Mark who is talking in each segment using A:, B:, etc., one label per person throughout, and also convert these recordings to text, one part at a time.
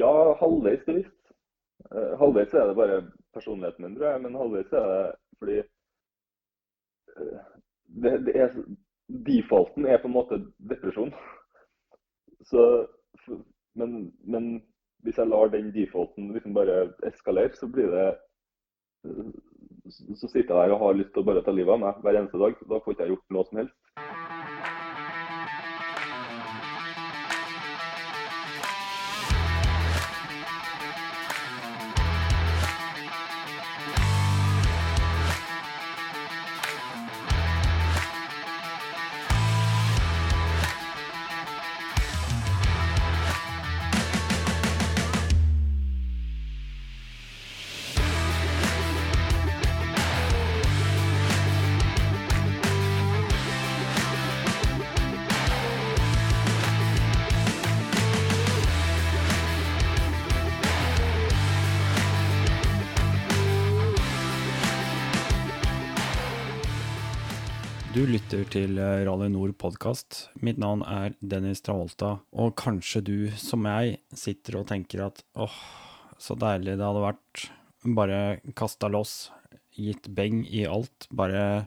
A: ja, halvveis bevisst. Uh, halvveis er det bare personligheten min, tror jeg. Men halvveis er det fordi uh, det, det er, Defaulten er på en måte depresjon. Så, men, men hvis jeg lar den defaulten liksom bare eskalere, så blir det Så sitter jeg der og har lyst til å bare ta livet av meg hver eneste dag. Da får ikke jeg gjort noe som helst.
B: Til eh, Rally Nord podkast. Mitt navn er Dennis Travolta, og kanskje du, som meg, sitter og tenker at åh, så deilig det hadde vært bare kasta loss, gitt beng i alt, bare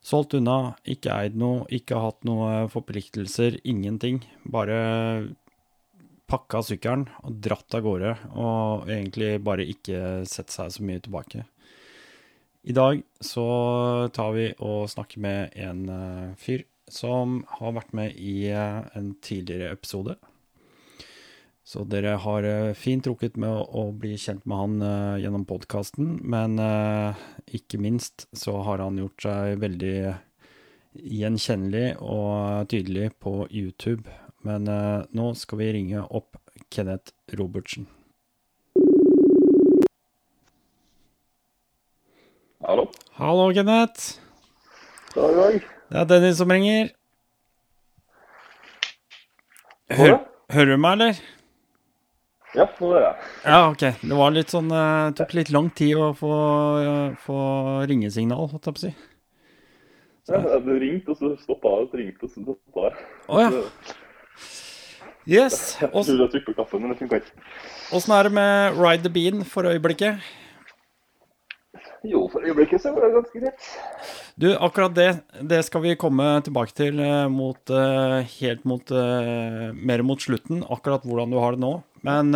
B: solgt unna, ikke eid noe, ikke hatt noen forpliktelser, ingenting. Bare pakka sykkelen og dratt av gårde, og egentlig bare ikke sett seg så mye tilbake. I dag så tar vi og snakker med en uh, fyr som har vært med i uh, en tidligere episode. Så dere har uh, fint rukket med å, bli kjent med han gjennom podkasten, men ikke minst så har han gjort seg veldig gjenkjennelig og tydelig på YouTube. Men nå skal vi ringe opp Kenneth Robertsen.
A: Hallo.
B: Hallo, Kenneth.
A: God dag.
B: Det er Dennis som ringer. Hør, hører du meg, eller?
A: Ja, nå hører jeg.
B: Ja, OK. Det var litt sånn uh, tok litt lang tid å få, uh, få ringesignal, holdt jeg på å si.
A: Så. Ja, du ringte, og så stoppa jeg. Du ringte, og så stoppa jeg.
B: Å ja. Yes.
A: Det.
B: Åssen er det med Ride the Bean for øyeblikket?
A: Jo, for øyeblikket så går det ganske greit.
B: Du, akkurat det, det skal vi komme tilbake til uh, mot, uh, helt mot uh, Mer mot slutten, akkurat hvordan du har det nå. Men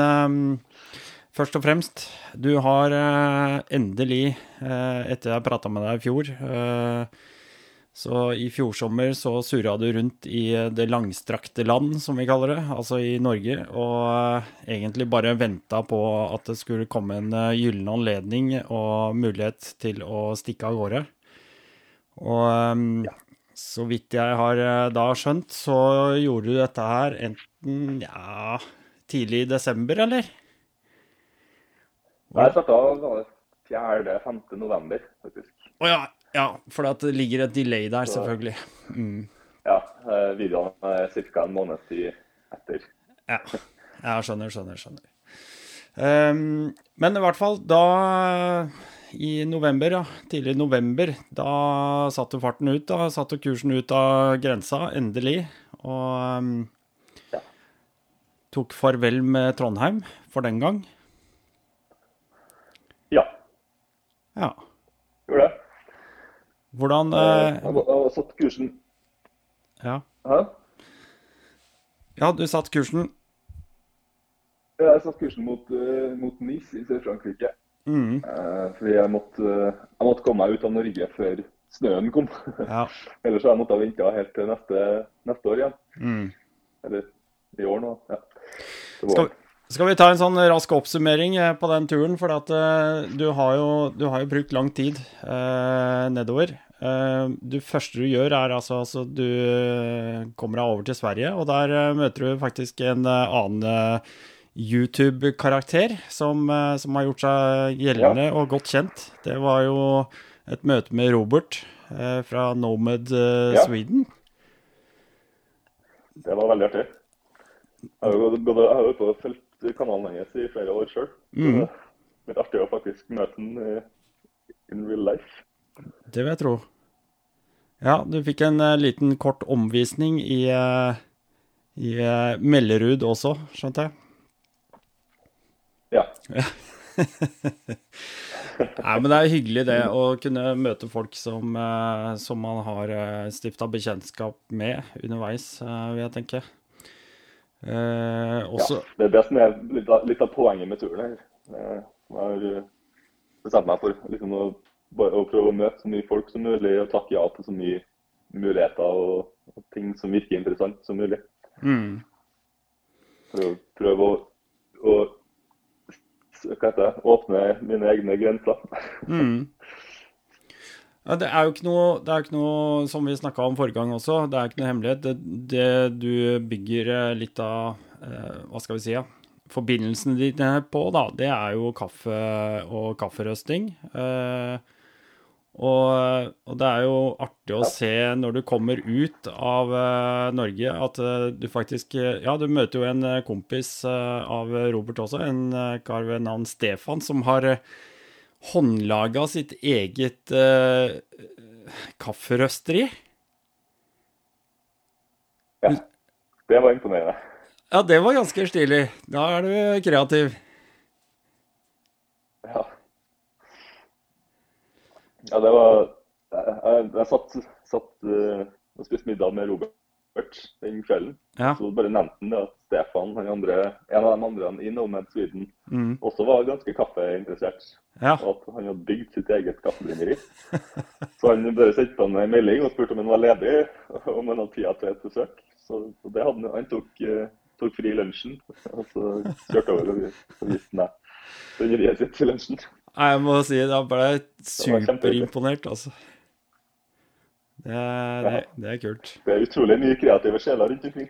B: først og fremst, du har endelig, etter jeg prata med deg i fjor så i fjor sommer så surra du rundt i det langstrakte land, som vi kaller det, altså i Norge, og egentlig bare venta på at det skulle komme en gyllen anledning og mulighet til å stikke av gårde. Og ja. så vidt jeg har da skjønt, så gjorde du dette her enten ja, tidlig i desember, eller?
A: Nei, jeg starta 4.-5. november, faktisk.
B: Å ja, ja, for det ligger et delay der, selvfølgelig. Mm.
A: Ja, videoene er ca. en måneds tid etter.
B: Ja. Jeg skjønner, skjønner, skjønner. Um, men i hvert fall, da i november, ja, tidlig november, da satte farten ut. Da satte kursen ut av grensa, endelig. Og um, ja. tok farvel med Trondheim for den gang.
A: Ja.
B: Ja.
A: Gjorde det.
B: Hvordan eh,
A: Jeg har satt kursen
B: Ja.
A: Hæ?
B: Ja, du satt kursen.
A: Jeg satt kursen mot, uh, mot Nice i Sør-Frankrike.
B: Mm.
A: Uh, fordi jeg måtte, uh, jeg måtte, komme meg ut av Norge før snøen kom.
B: Ja.
A: Ellers hadde jeg måttet vente helt til neste, neste år igjen.
B: Mm.
A: Eller i år nå. Ja.
B: Skal, skal, vi ta en sånn rask oppsummering på den turen? For at, du, har jo, du har jo brukt lang tid nedover. Uh, det første du gjør, er altså, altså du kommer deg over til Sverige, og der uh, møter du faktisk en uh, annen YouTube-karakter som, som, har gjort seg gjeldende ja. og godt kjent. Det var jo et møte med Robert fra Nomad ja. Sweden.
A: Det var veldig artig. Jeg har jo fulgt kanalen hennes i flere år sjøl. Mm. Litt artig å faktisk møte den in real life.
B: Det vil jeg tro. Ja, du fikk en uh, liten kort omvisning i, uh, i uh, Mellerud også, skjønte jeg? ja Nei, men det er hyggelig det å kunne møte folk som, eh, som man har eh, stifta bekjentskap med underveis, eh, vil jeg tenke. Eh, også,
A: Ja, det er det som er litt av, litt av poenget med turen her. Eh, Jeg har eh, bestemt meg for liksom, å, å prøve å møte så mye folk som mulig og takke ja til så mye muligheter og, og ting som virker interessant som mulig.
B: mm,
A: Prøve, prøve å, å hva heter det, åpne mine egne grenser.
B: mm. Ja, det er jo ikke noe, det er ikke noe som vi snakka om forrige gang også, det er ikke noe hemmelighet. Det, det du bygger eh, litt av eh, Hva skal vi si? Ja? Forbindelsene dine på, da, det er jo kaffe og kafferøsting. Eh, og, og det er jo artig å se når du kommer ut av eh, Norge, at eh, du faktisk Ja, du møter jo en eh, kompis av Robert også, en kar ved navn Stefan, som har håndlaga sitt eget uh, kafferøsteri.
A: Det var imponerende.
B: Ja, det var ganske stilig. Da er du kreativ.
A: Ja. Ja, det var Jeg, jeg, jeg satt, satt eh, og spiste middag med Robert den kvelden.
B: Ja.
A: Så bare nevnte han at Stefan, han andre, en av de andre i Nomad Sweden,
B: Mm.
A: også var ganske kaffeinteressert.
B: Ja.
A: Og at han hadde bygd sitt eget kaffebrenneri. Så han bare sendte han en melding og spurte om han var ledig, om han hadde tid til et besøk. Så, så det hadde han. Han tok, uh, tok fri lunsjen, og så kjørte over og og viste meg brenneriet sitt til lunsjen.
B: Jeg må si da ble jeg superimponert, altså. Det, det, det er kult.
A: Det er utrolig mye kreative sjeler rundt omkring.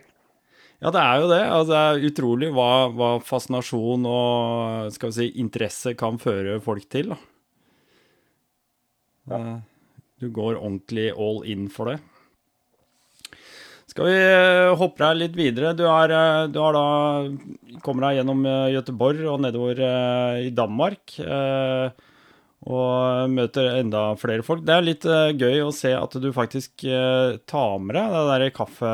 B: Ja, det er jo det. Altså, det er utrolig hva, hva fascinasjon og skal vi si, interesse kan føre folk til. Da. Ja. Du går ordentlig all in for det. Skal vi eh, hoppe deg litt videre? Du, er, eh, du har da kommer deg gjennom Gøteborg og nedover eh, i Danmark. eh, Og møter enda flere folk. Det er litt eh, gøy å se at du faktisk eh, tar med deg det der kaffe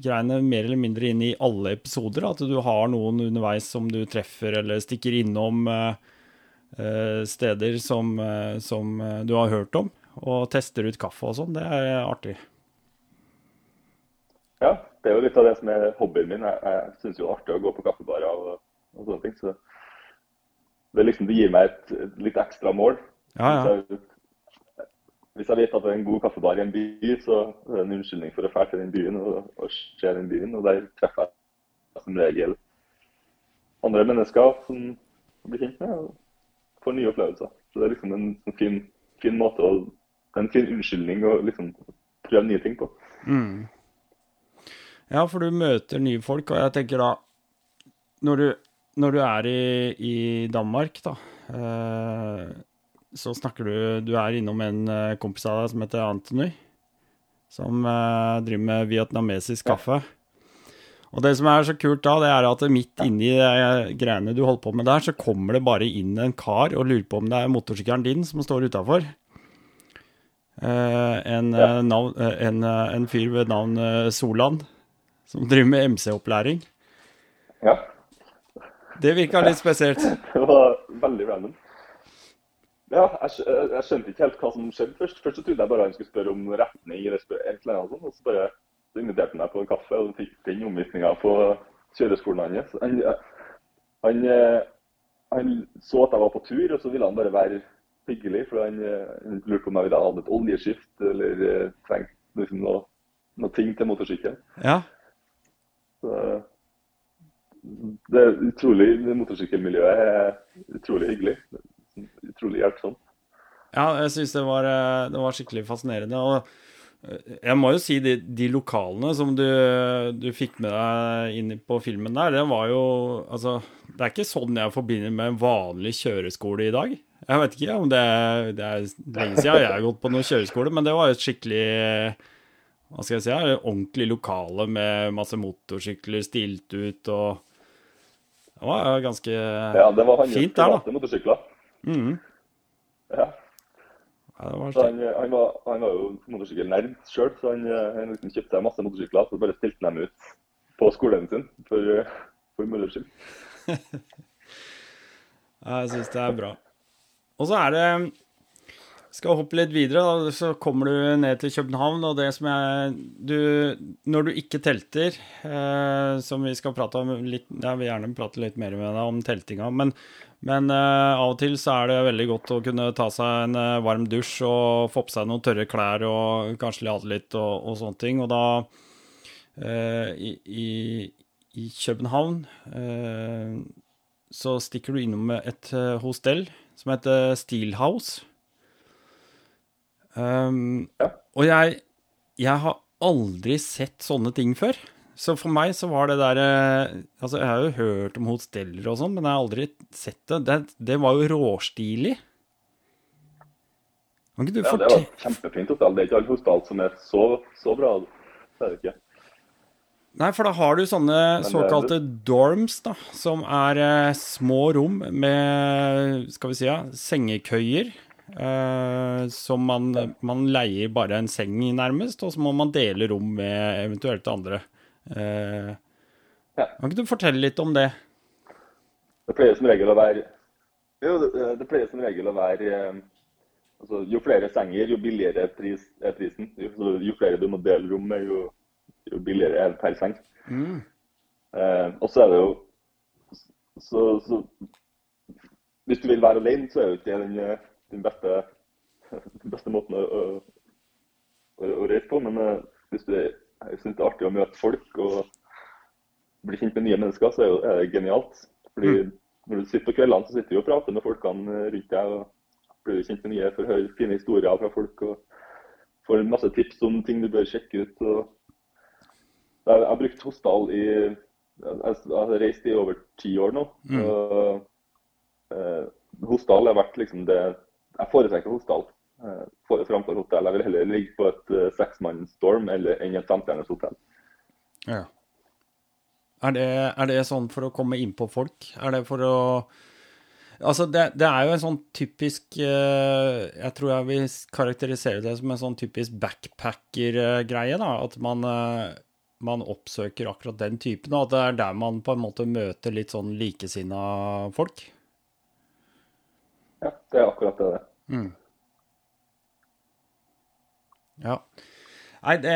B: greiene mer eller mindre inn i alle episoder. At du har noen underveis som du treffer, eller stikker innom eh, eh, steder som, eh, som eh, du har hørt om, og tester ut kaffe og sånn. Det er artig.
A: Ja, det er jo litt av det som er hobbyen min. Jeg, jeg syns jo det er artig å gå på kaffebarer og, og sånne ting. Så det, liksom, det gir meg et, et litt ekstra mål.
B: Ja, ja.
A: Hvis, jeg, hvis jeg vet at det er en god kaffebar i en by, så er det en unnskyldning for å dra til den byen og, og se den byen. Og der treffer jeg som regel andre mennesker som blir kjent med, og får nye opplevelser. Så det er liksom en, en fin, fin måte å En fin unnskyldning å liksom prøve nye ting på.
B: Mm. Ja, for du møter nye folk, og jeg tenker da Når du, når du er i, i Danmark, da, eh, så snakker du Du er innom en eh, kompis av deg som heter Anthony, som eh, driver med vietnamesisk kaffe. Og det som er så kult da, det er at midt inni de greiene du holder på med der, så kommer det bare inn en kar og lurer på om det er motorsykkelen din som står utafor. En, en, en fyr ved navn Soland, som driver med MC-opplæring.
A: Ja.
B: Det virka litt spesielt.
A: Det var veldig random. Ja, jeg, jeg skjønte ikke helt hva som skjedde først. Først så trodde jeg bare han skulle spørre om retning eller et eller annet sånt. Og så bare så inviterte han meg på en kaffe og fikk den omvisninga på kjøreskolen hans. Han, han, eh, han så at jeg var på tur, og så ville han bare være hyggelig. For han, eh, han lurte på om jeg ville ha et oljeskift eller trengte trengt liksom, noe, noe ting til motorsykkelen.
B: Ja.
A: Så det er utrolig, motorsykkelmiljøet er utrolig hyggelig. Utrolig hjelpsomt.
B: ja, jeg syns det, eh, det var skikkelig fascinerende. Og eh, jeg må jo si de, de lokalene som du, du fikk med deg inn på filmen der, det var jo Altså, det er ikke sånn jeg forbinder med en vanlig kjøreskole i dag. Jeg vet ikke om det er, det er lenge siden jeg har gått på noen kjøreskole, men det var jo et skikkelig hva skal jeg si, ordentlig lokale med masse motorsykler stilt ut og Det var ganske
A: Ja, det var hans
B: Fint der, da.
A: motorsykler.
B: Mhm.
A: Ja,
B: Ja, det var
A: han, han, var, han var jo motorsykkelnerd sjøl, så han, eh, han liksom kjøpte masse motorsykler så bare stilte dem ut på skolen sin for, eh, for moro skyld.
B: Jeg syns det er bra. Og så er det Skal hoppe litt videre, da, så kommer du ned til København, og det som jeg du, Når du ikke telter, eh, som vi skal prate om litt Jeg vil gjerne prate litt mer med deg om teltinga, men, men eh, av og til så er det veldig godt å kunne ta seg en eh, varm dusj og få på seg noen tørre klær og kanskje lade litt og, og sånne ting. Og da eh, i, i, i København eh, så stikker du innom et eh, hostell som heter Steelhouse. Um,
A: Ja.
B: Og jeg, jeg har aldri sett sånne ting før. Så for meg så var det der eh, Altså, jeg har jo hørt om hosteller og sånn, men jeg har aldri sett det. Det, det var jo råstilig. Kan ikke du
A: Ja, det var kjempefint hotell. Det er ikke alle hostell som er så, så bra. Det er det ikke.
B: Nei, for da har du sånne såkalte dorms, da, som er eh, små rom med, skal vi si, ja, sengekøyer. Eh, som man, man leier bare en seng i, nærmest, og så må man dele rom med eventuelt andre. Eh,
A: Ja.
B: Kan ikke du fortelle litt om det?
A: Det pleier som regel å være Jo, det, det pleier som regel å være eh, altså, Jo flere senger, jo billigere pris, er prisen. Jo, jo flere du må dele rom med, jo, jo billigere er det per seng. Eh, og så er det jo så, så Hvis du vil være alene, så er jo ikke den, den beste, den beste måten å, å, å, reise på. Men eh, hvis du jeg syns det er artig å møte folk og bli kjent med nye mennesker, så er, det genialt. Fordi når du sitter på kveldene, så sitter du og prater med folkene rundt deg. og Blir kjent med nye, får høre fine historier fra folk og får masse tips om ting du bør sjekke ut. jeg har brukt Hostal i Jeg har reist i over ti år nå. Og, eh, Hostal har vært liksom det Jeg foretrekker Hostal eh, for, framfor hotell. Jeg vil heller ligge på et uh, seksmannsstorm eller enn et femstjerners hotell.
B: Ja. Er det, er det sånn for å komme inn på folk? Er det for å Altså, det, det er jo en sånn typisk eh, Jeg tror jeg vil karakterisere det som en sånn typisk backpacker-greie, da. At man, eh, man oppsøker akkurat den typen, og at det er der man på en måte møter litt sånn likesinna folk.
A: Ja, det er akkurat det. Det. er.
B: Ja. Nei, det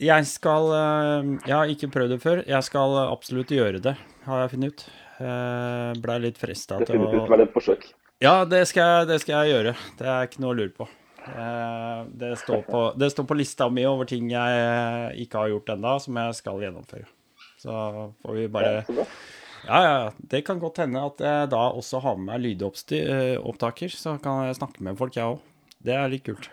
B: Jeg skal eh, Jeg har ikke prøvd det før. Jeg skal absolutt gjøre det, har jeg funnet ut. Eh, Blei litt frista til å
A: Definitivt verdt et forsøk.
B: Ja, det skal, det skal jeg gjøre. Det er ikke noe å lure på. Eh, Det står på, det står på lista mi over ting jeg ikke har gjort ennå, som jeg skal gjennomføre. Så får vi bare
A: Ja.
B: Ja, ja, ja. Det kan godt hende at jeg da også har med meg lydopptaker, så kan jeg snakke med folk, jeg òg. Det er litt kult.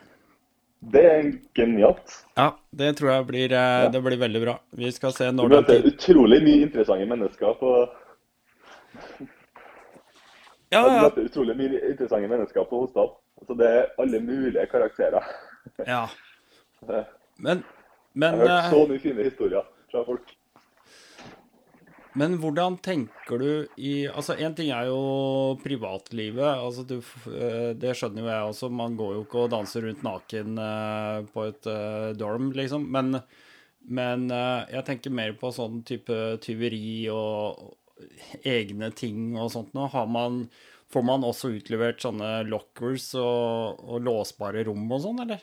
A: Det er genialt.
B: Ja, det tror jeg blir, ja. det blir veldig bra. Vi skal se
A: Du
B: når den
A: møter utrolig mye interessante mennesker på
B: Ja,
A: Du
B: ja.
A: møter utrolig mye interessante mennesker på Hostad. Altså, det er alle mulige karakterer.
B: ja.
A: Jeg
B: Men, Jeg
A: har hørt
B: eh,
A: så mye fine historier fra folk.
B: Men hvordan tenker du i Altså, én ting er jo privatlivet. Altså, du, eh, det skjønner jo jeg også. Man går jo ikke og danser rundt naken eh, på et eh, dorm, liksom. Men, men jeg tenker mer på sånn type tyveri og egne ting og sånt nå. Har man Får man også utlevert sånne lockers og, og låsbare rom og sånn, eller?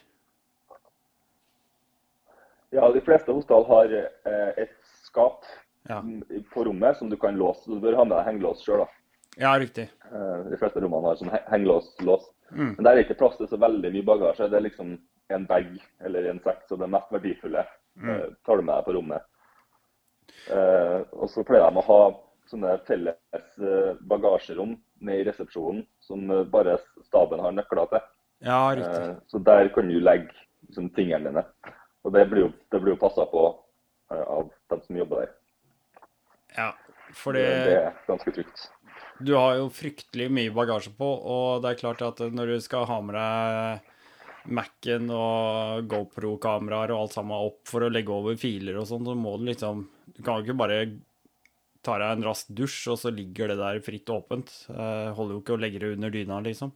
A: Ja, de fleste hostal har et skap
B: Ja,
A: mm, på rommet som du kan låse. Du bør ha med deg hengelås sjøl.
B: ja riktig.
A: De fleste rommene har sånn hengelås-lås. Men der er ikke plass til så veldig mye bagasje. Det er liksom en bag eller en sekk, så det mest verdifulle mm. tar du med deg på rommet. Eh, og så pleier de å ha sånne felles eh, bagasjerom nede i resepsjonen som eh, bare staben har nøkler til.
B: Ja, riktig.
A: Eh, så der kan du legge liksom, tingene dine. Og det blir jo, det blir jo passa på eh, av dem som jobber der.
B: Ja, for
A: Det,
B: det
A: er ganske trygt.
B: Du har jo fryktelig mye bagasje på, og det er klart at når du skal ha med deg Mac-en og GoPro-kameraer og alt sammen opp for å legge over filer og sånn, så må du liksom Du kan jo ikke bare ta deg en rask dusj, og så ligger det der fritt og åpent. Eh, holder jo ikke å legge det under dyna, liksom.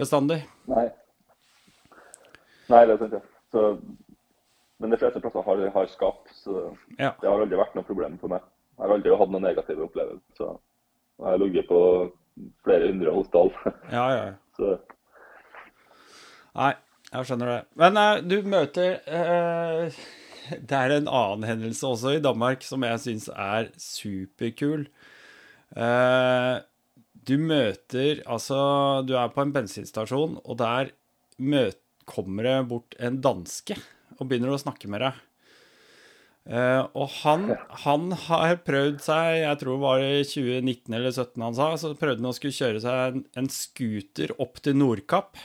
B: Bestandig.
A: Nei. Nei, det syns jeg. Så, men de fleste plasser har, har skap, så
B: ja.
A: det har aldri vært noe problem for meg. Jeg har aldri hatt noen negative opplevelser.
B: Jeg
A: har ligget på flere hundre hotell.
B: Ja, ja.
A: Så.
B: Nei, jeg skjønner det. Men uh, du møter uh, Det er en annen hendelse også i Danmark som jeg syns er superkul. Eh, du møter Altså, du er på en bensinstasjon, og der møter, kommer det bort en danske og begynner å snakke med deg. Uh, og han, han har prøvd seg, jeg tror det var i 2019 eller 2017 han sa, så prøvde han å skulle kjøre seg en, en scooter opp til Nordkapp.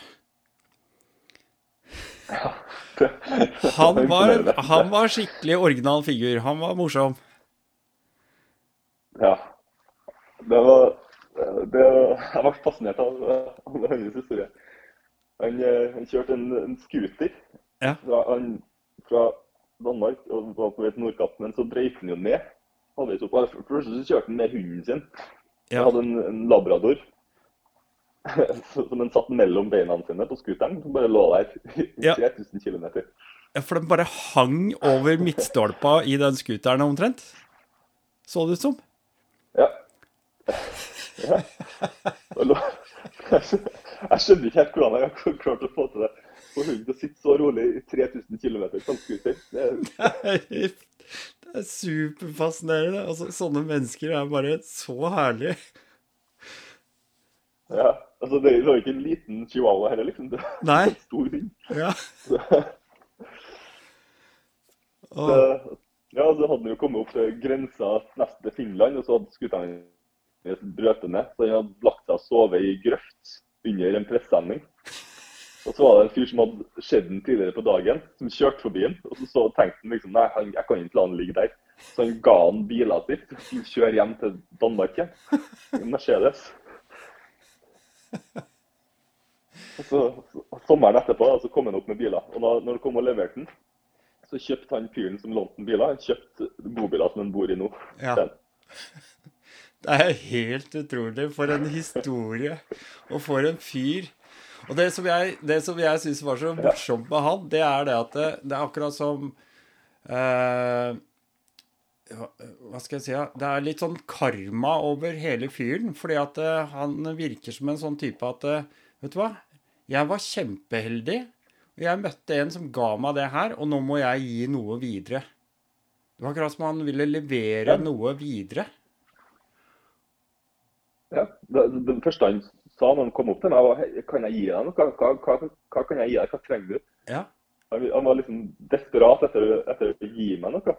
B: Han var, han var skikkelig original figur. Han var morsom.
A: Ja. Det var det, Jeg ble fascinert av, av hans historie. Han, eh, han kjørte en, en scooter
B: Ja.
A: fra, han, fra Danmark og var på vei til Nordkapp, men så drøyte han jo ned. halvveis opp. For Plutselig så kjørte han med hunden sin. Han hadde en, en labrador som han satt mellom beina sine på scooteren. Som bare lå der i
B: Ja.
A: 3000 km.
B: Ja, For den bare hang over midtstolpa i den scooteren omtrent. Så det ut som.
A: Ja. ja. Jeg skjønner ikke helt hvordan jeg har klart å få til det. Få hunden til å sitte så rolig i 3000 km på scooter. Det er
B: Det er superfascinerende. Altså, sånne mennesker er bare så herlige.
A: Ja, altså det var ikke en liten chihuahua heller, liksom. Det er
B: Nei.
A: en stor hund.
B: Ja.
A: Så, ja, så hadde han jo kommet opp til grensa nesten til Finland, og så hadde skuteren brøt ned. Så han hadde lagt seg og sovet i grøft under en presenning. Og så var det en fyr som hadde sett den tidligere på dagen, som kjørte forbi den. Og så, så tenkte han liksom nei, han, jeg kan ikke la han ligge der. Så han ga han bilen sin til å kjøre hjem til Danmark igjen. En Mercedes. Og så, så, sommeren etterpå så kom han opp med biler. Og da når han kom og leverte den, så kjøpte han fyren som lånte den biler, han kjøpte bobiler som han bor i nå.
B: Ja. Det er helt utrolig. For en historie. Og for en fyr. Og det som jeg, det som jeg syns var så morsomt med han, det er det at det, det er akkurat som eh, hva, skal jeg si? Det er litt sånn karma over hele fyren. Fordi at eh, han virker som en sånn type at eh, Vet du hva? Jeg var kjempeheldig. Og jeg møtte en som ga meg det her, og nå må jeg gi noe videre. Det var akkurat som han ville levere
A: Ja.
B: noe videre.
A: Ja, det, det første han sa når han kom opp til meg, var «Hei, kan jeg gi deg noe? Hva, hva, hva, kan jeg gi deg? Hva trenger du?
B: Ja.
A: Han, han var liksom desperat etter, etter å gi meg noe.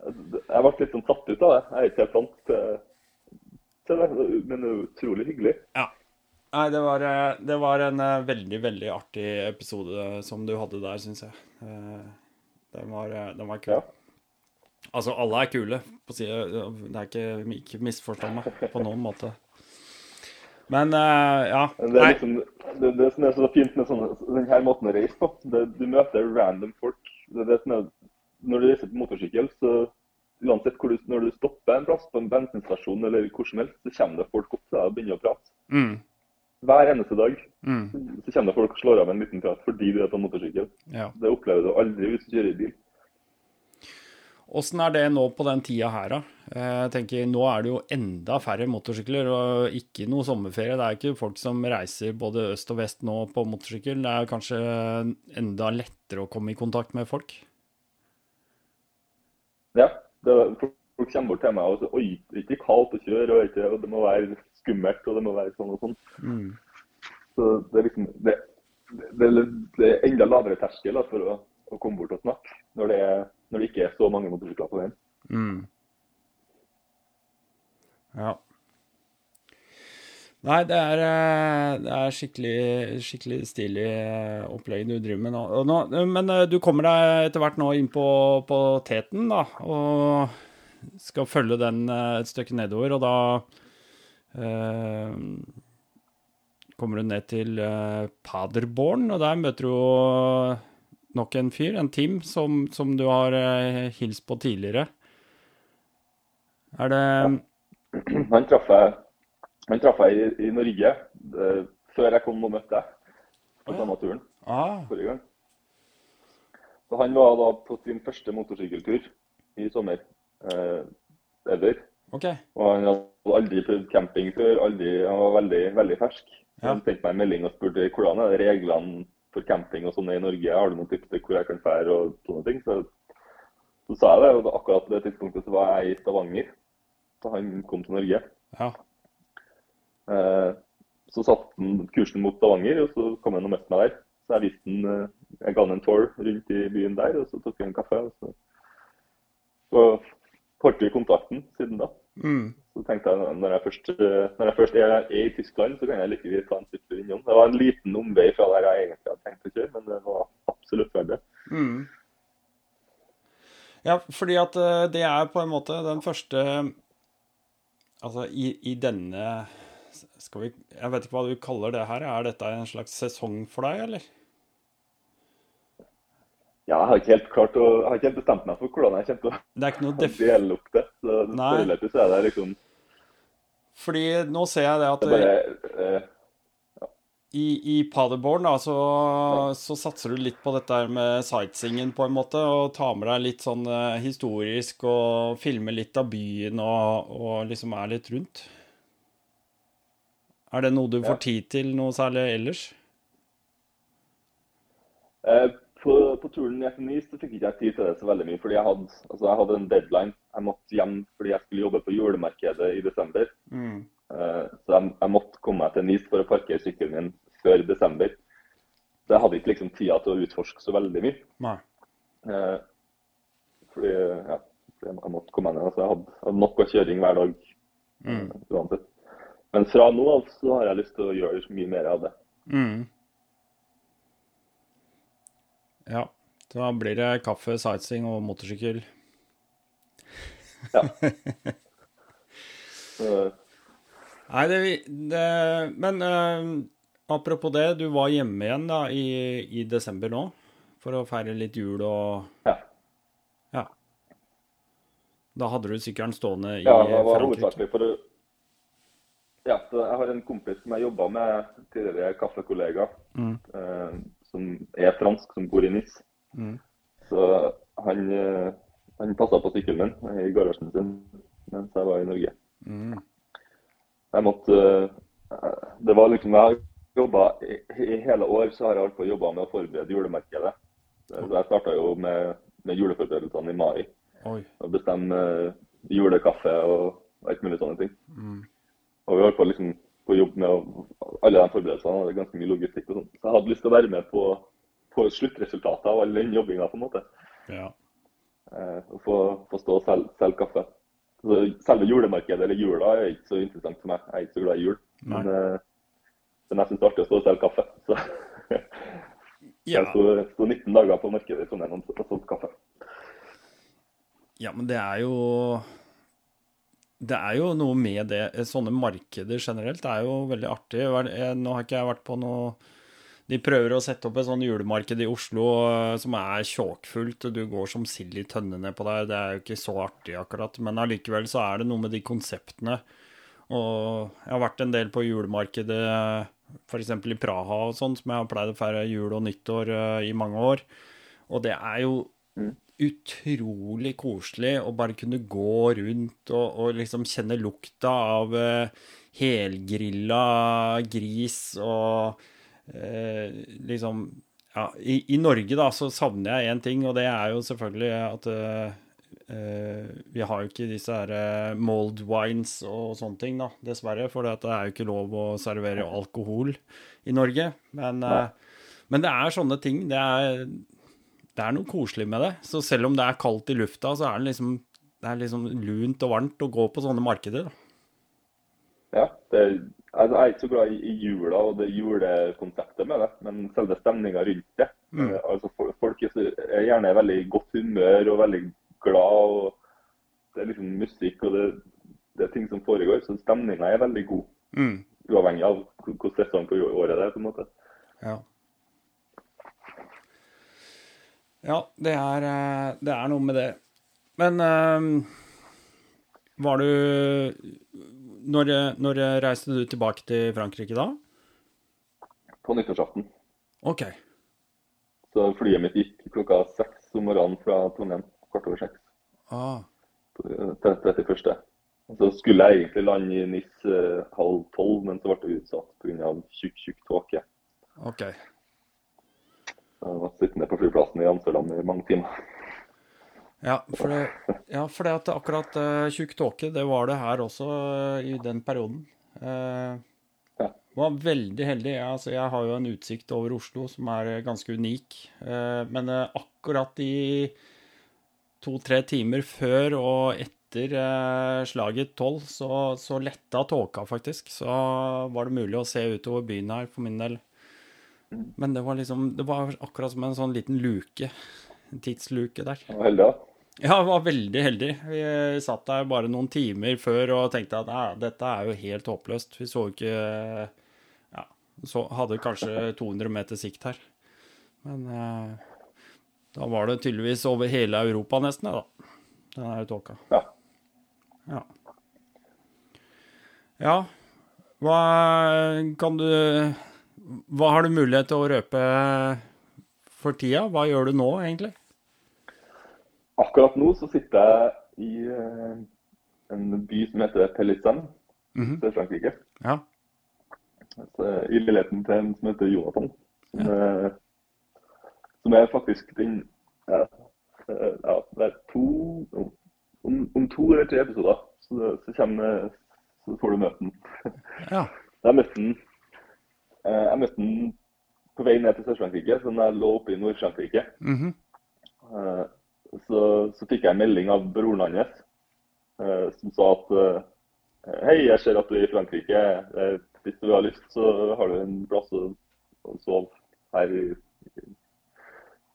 A: Jeg ble litt sånn satt ut av det. Jeg er ikke helt vant til, det, men utrolig hyggelig.
B: ja. Nei, det var, eh, det var en eh, veldig, veldig artig episode som du hadde der, syns jeg. Eh, Den var, den var kul.
A: Ja.
B: Altså, alle er kule. På side. Det er ikke, ikke misforstå meg på noen måte. Men uh, ja.
A: Det, er liksom, det, det som er så fint med sånne, denne måten å reise på, det, du møter random folk. Det, det som er, når du reiser på motorsykkel, så uansett du, når du stopper en plass, på en bensinstasjon eller hvor som helst, så kommer det folk opp til deg og begynner å prate.
B: mm,
A: Hver eneste dag
B: mm,
A: så kommer det folk og slår av en liten prat fordi du er på motorsykkel.
B: ja.
A: Det opplever du aldri hvis du kjører i bil.
B: Åssen er det nå på den tida her, da? Eh, Jeg tenker, Nå er det jo enda færre motorsykler, og ikke noe sommerferie. Det er ikke folk som reiser både øst og vest nå på motorsykkel. Det er kanskje enda lettere å komme i kontakt med folk.
A: Ja, det, folk folk kommer bort til meg og sier oi, det er ikke kaldt å kjøre, og, ikke, og det må være skummelt, og det må være sånn og sånn.
B: Mm.
A: Så det er liksom det, det, det er enda lavere terskel da, for å, å komme bort og snakke når det, er, når det ikke er så mange motorsykler på veien.
B: Mm. Ja. Nei, det er, eh, det er skikkelig, skikkelig stilig eh, opplegg du driver med nå. Men eh, du kommer deg etter hvert nå inn på, på teten, da, og skal følge den et stykke nedover, og da eh, kommer du ned til Paderborn, og der møter du nok en fyr, en Tim, som, som du har eh, hilst på tidligere. Er det
A: Han traff jeg, han traff jeg i, i Norge det, før jeg kom og møtte deg på samme turen
B: Ah,
A: forrige gang. Så han var da på sin første motorsykkeltur i sommer. Eh, ever.
B: Okay.
A: Og han hadde aldri prøvd camping før. Aldri, han var veldig, veldig fersk.
B: Ja.
A: Han sendte meg en melding og spurte hvordan er reglene for camping og sånne i Norge. Har du noen tips til hvor jeg kan fære og sånne ting? Så, så sa jeg det, og akkurat på det tidspunktet så var jeg i Stavanger da han kom til Norge.
B: Ja.
A: Eh, så satte han kursen mot Stavanger, og så kom han og møtte meg der. Så jeg viste han, eh, jeg ga han en tour rundt i byen der, og så tok vi en kaffe. og så, så holdt vi kontakten siden da.
B: Mm.
A: Så tenkte jeg når jeg først, når jeg først er, er i Tyskland, så kan jeg like gjerne ta en tur innom. Det var en liten omvei fra der jeg egentlig hadde tenkt å kjøre, men det var absolutt verdt det.
B: Mm. Ja, fordi at eh, det er på en måte den første Altså, i, i denne Skal vi Jeg vet ikke hva du kaller det her. Er dette en slags sesong for deg, eller?
A: Ja, jeg har ikke helt klart å, jeg har ikke helt bestemt meg for hvordan jeg kommer til å
B: er def...
A: dele opp det. Så foreløpig så er det liksom
B: Fordi nå ser jeg det at
A: det bare, uh, ja.
B: i, i Paderborn da, så, så satser du litt på dette her med sightseeingen på en måte, og tar med deg litt sånn eh, historisk og filmer litt av byen og, og liksom er litt rundt. Er det noe du får tid til noe særlig ellers?
A: eh, på, på turen ned til Nice så fikk ikke jeg tid til det så veldig mye, fordi jeg hadde, altså jeg hadde en deadline. Jeg måtte hjem fordi jeg skulle jobbe på julemarkedet i desember.
B: Mm.
A: Uh, Så jeg, jeg måtte komme meg til Nice for å parkere sykkelen min før desember. Så jeg hadde ikke liksom tida til å utforske så veldig mye.
B: Nei.
A: Uh, Fordi ja, jeg måtte komme meg ned. Altså jeg hadde, hadde nok av kjøring hver dag
B: Mm.
A: eh, uansett. Men fra nå av så har jeg lyst til å gjøre mye mer av det.
B: Mm. Ja. Da blir det kaffe, sightseeing og motorsykkel.
A: Ja.
B: Nei, det, det Men uh, apropos det, du var hjemme igjen da i, i desember nå for å feire litt jul og
A: ja.
B: Ja. Da hadde du sykkelen stående i
A: ja, det var
B: Frankrike.
A: hovedsakelig for det. ja, så Jeg har en kompis som jeg jobba med tidligere, kaffekollega,
B: Mm.
A: eh, som er fransk, som bor i Nis.
B: Mm.
A: Så han, eh, han passa på sykkelen min i garasjen sin mens jeg var i Norge.
B: Mm.
A: Jeg måtte eh, Det var liksom Jeg jobba i, i hele år så har jeg iallfall jobba med å forberede julemarkedet. Så jeg starta jo med, med juleforberedelsene i mai.
B: Oi.
A: Og bestemme eh, julekaffe og alt mulig sånne ting.
B: Mm.
A: Og vi holdt på liksom på jobb med alle de forberedelsene. Det er ganske mye logistikk og sånn. Så jeg hadde lyst til å være med på, på sluttresultatet av all den jobbinga, på en måte.
B: Ja.
A: Eh, og få, få stå og selge, selge kaffe. Så selve julemarkedet eller jula er ikke så interessant for meg. Jeg er ikke så glad i jul.
B: Nei.
A: Men, eh, men jeg syns det er artig å stå og selge kaffe. Så
B: Ja.
A: jeg sto, sto 19 dager på markedet i Trondheim og solgte kaffe.
B: ja, men det er jo Det er jo noe med det. Sånne markeder generelt er jo veldig artig. Nå har ikke jeg vært på noe De prøver å sette opp et sånn julemarked i Oslo eh, som er tjåkfullt, og du går som sild i tønnene på der. Det er jo ikke så artig, akkurat. Men allikevel så er det noe med de konseptene. Og jeg har vært en del på julemarkedet, f.eks. i Praha og sånn, som jeg har pleid å feire jul og nyttår eh, i mange år. Og det er jo utrolig koselig å bare kunne gå rundt og, og liksom kjenne lukta av eh, helgrilla gris og eh, liksom Ja, i, i Norge da så savner jeg én ting, og det er jo selvfølgelig at eh, eh, vi har jo ikke disse her eh, mold wines og sånne ting, da, dessverre. For det er jo ikke lov å servere alkohol i Norge. Men, eh, men det er sånne ting. Det er, det er noe koselig med det. Så selv om det er kaldt i lufta, så er det liksom, det er liksom lunt og varmt å gå på sånne markeder.
A: Ja, det, altså, jeg er ikke så glad i, jula og det julekonseptet med det, men selve stemninga rundt det.
B: Mm.
A: Eh, altså, folk er, er gjerne i veldig godt humør og veldig glad. og Det er liksom musikk og det, det er ting som foregår, så stemninga er veldig god.
B: Mm.
A: Uavhengig av hvordan sesongen sesong på året det er. på en måte.
B: Ja. Ja, det er, eh, det er noe med det. Men eh, var du når, når reiste du tilbake til Frankrike da?
A: På nyttårsaften.
B: OK.
A: Så flyet mitt gikk klokka seks om morgenen fra Trondheim. Kvart over seks.
B: Ah,
A: på 31. Og Så skulle jeg egentlig lande i NIS eh, halv tolv, men så ble det utsatt pga. tjukk, tjukk tåke.
B: OK.
A: Mange timer.
B: Ja, for det, ja, for det at akkurat uh, tjukk tåke, det var det her også uh, i den perioden. Uh,
A: Ja.
B: var veldig heldig. Jeg, altså, jeg har jo en utsikt over Oslo som er ganske unik. Uh, men akkurat i to-tre timer før og etter slaget tolv, så, så letta tåka faktisk. Så var det mulig å se utover byen her for min del. Men det var liksom Det var akkurat som en sånn liten luke. En tidsluke der.
A: Det var heldig, da.
B: Ja, jeg var veldig heldig. Vi satt der bare noen timer før og tenkte at dette er jo helt håpløst. Vi så ikke Ja, så hadde kanskje 200 meter sikt her. Men eh, da var det tydeligvis over hele Europa nesten, da. Den her tåka.
A: Ja.
B: Ja. Ja. Hva kan du Hva har du mulighet til å røpe for tida? Hva gjør du nå, egentlig?
A: Akkurat nå så sitter jeg i eh, en by som heter Pellissen
B: mm -hmm.
A: Sør-Frankrike.
B: Ja.
A: Altså, I leiligheten til en som heter Jonathan. Som, er, som er faktisk den ja, eh, ja, det er to om, om to eller tre episoder så, så, kommer, så får du møte ham.
B: Ja.
A: Jeg møtte eh, jeg møtte den på vei ned til Sør-Frankrike, så jeg lå oppe i Nord-Frankrike.
B: Mm
A: -hmm. så, så fikk jeg en melding av broren hans eh, som sa at eh, Hei, jeg ser at du er i Frankrike. Eh, Hvis du har lyst, så har du en plass å, å sove her i,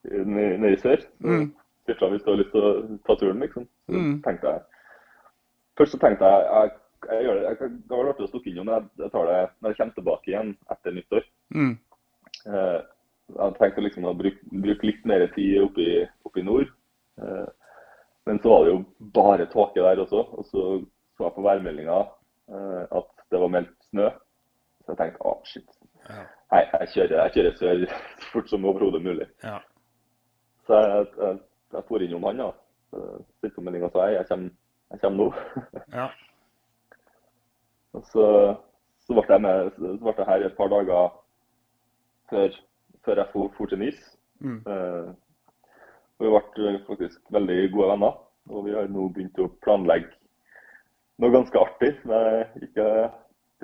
A: nede i sør.
B: Mm.
A: hvis du har lyst til å ta turen, liksom. Så
B: Mm.
A: tenkte jeg Først så tenkte jeg jeg, jeg gjør det. Jeg, kan- det var artig å innom, det. jeg, tar det når jeg kommer tilbake igjen etter nyttår.
B: Mm.
A: Eh, jeg hadde liksom å bruke, bruke litt mer tid oppe i, oppe i nord. Eh, men så var det jo bare tåke der også. Og så så jeg på værmeldinga eh, at det var meldt snø. Så jeg tenkte ah, shit.
B: Ja.
A: Nei, jeg kjører, jeg kjører sør så fort som overhodet mulig.
B: Ja.
A: Så jeg, jeg, jeg for innom han, da. Så på meldinga og sa jeg, jeg kommer, jeg kommer nå.
B: ja.
A: Og så, så ble jeg med, så ble jeg her et par dager før, før jeg for til Nis.
B: Mm.
A: Eh, og vi ble faktisk veldig gode venner. Og vi har nå begynt å planlegge noe ganske artig som jeg ikke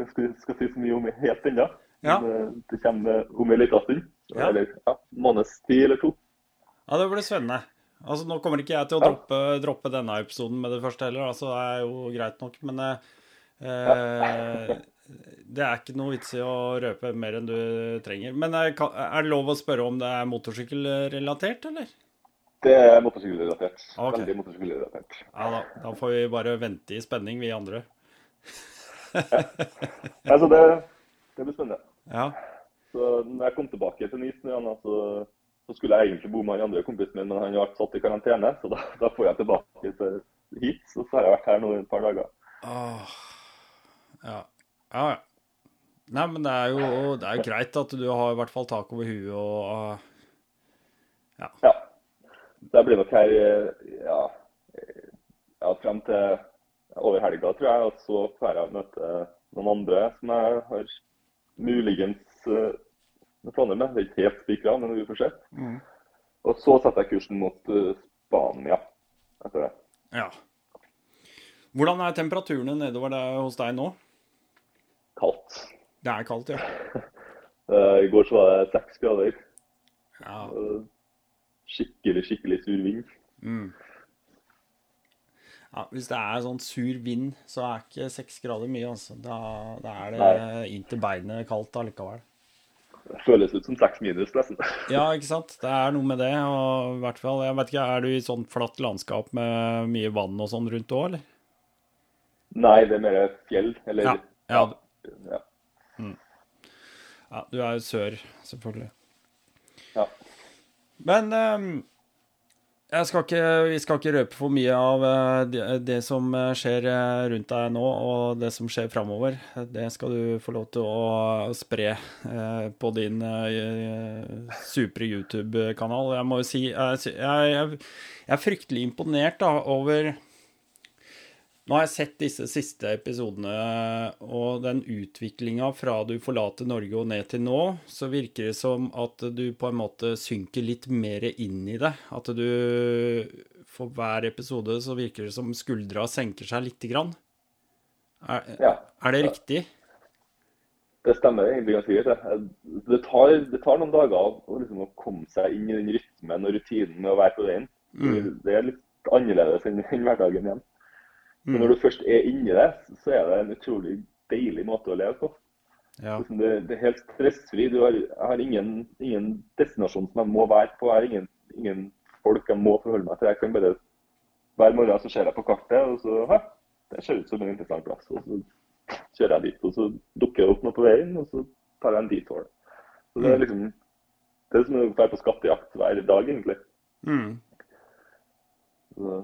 A: skal, skal si så mye om helt ennå.
B: Ja.
A: Eh, Det kommer om en liten stund.
B: Ja.
A: Eller ja, måneds tid eller to.
B: Ja, det blir spennende. Altså, Nå kommer ikke jeg til å droppe, droppe denne episoden med det første heller, altså, det er jo greit nok, men eh, eh, det er ikke noe vits i å røpe mer enn du trenger. Men er, er det lov å spørre om det er motorsykkelrelatert, eller?
A: Det er motorsykkelrelatert.
B: Okay.
A: Veldig motorsykkelrelatert.
B: Ja da, da får vi bare vente i spenning, vi andre.
A: Altså, det, det blir spennende.
B: Ja.
A: Så når jeg kom tilbake til Nis, nå da, så, skulle jeg egentlig bo med han andre kompisen min, men han har vært satt i karantene. Så da, da får jeg tilbake til hit. Så, så har jeg vært her nå i et par dager.
B: Åh. Ja. Ja, ja. Nei, men det er jo det er greit at du har i hvert fall tak over huet og ah,
A: Ja. Det blir nok her eh, ja, eh, ja, frem til over helga, tror jeg. Og så får jeg møte noen andre som jeg har muligens uh, planer med. Det er ikke helt spikra, men vi får se.
B: Mm.
A: Og så setter jeg kursen mot eh, Spania etter det.
B: Ja. Hvordan er temperaturene nedover der hos deg nå?
A: Kaldt.
B: Det er kaldt, ja.
A: Eh, I går så var det seks grader.
B: Ja.
A: Skikkelig, skikkelig sur vind.
B: Mm. ja. Hvis det er sånn sur vind, så er ikke seks grader mye, altså. Da, da er det inn til beinet kaldt allikevel.
A: Det føles ut som seks minus, nesten.
B: Ja, ikke sant? Det er noe med det. Og i hvert fall, jeg vet ikke, Er du i sånn flatt landskap med mye vann og sånn rundt òg, eller?
A: Nei, det er mer fjell. Eller
B: Ja, ja.
A: Ja.
B: Ja, du er jo sør, selvfølgelig.
A: ja.
B: Men um, jeg skal ikke, vi skal ikke røpe for mye av eh, det, det som eh, skjer eh, rundt deg nå, og det som skjer framover. Det skal du få lov til å spre eh, på din eh, supre YouTube-kanal. Jeg må jo si jeg, jeg, jeg er fryktelig imponert da, over Nå har jeg sett disse siste episodene, og den utviklinga fra du forlater Norge og ned til nå, så virker det som at du på en måte synker litt mer inn i det. At du For hver episode så virker det som skuldra senker seg lite grann. Er,
A: Ja.
B: er det riktig?
A: Det stemmer egentlig ganske greit. det. Tar, det tar noen dager å, liksom, å komme seg inn i den rytmen og rutinen med å være på veien. Det er litt annerledes enn hverdagen igjen. Men når du først er inni det, så er det en utrolig deilig måte å leve på.
B: Ja.
A: Liksom det, det er helt stressfri. Du har, har ingen, ingen destinasjon som jeg må være på. Jeg har ingen, ingen folk jeg må forholde meg til. Jeg kan bare Hver morgen så ser jeg på kartet, og så Hæ, det ser ut som en interessant plass. Og så kjører jeg dit, og så dukker det opp noe på veien, og så tar jeg en detour. Så det er liksom Det er som å være på skattejakt hver dag, egentlig.
B: Mm.
A: Så,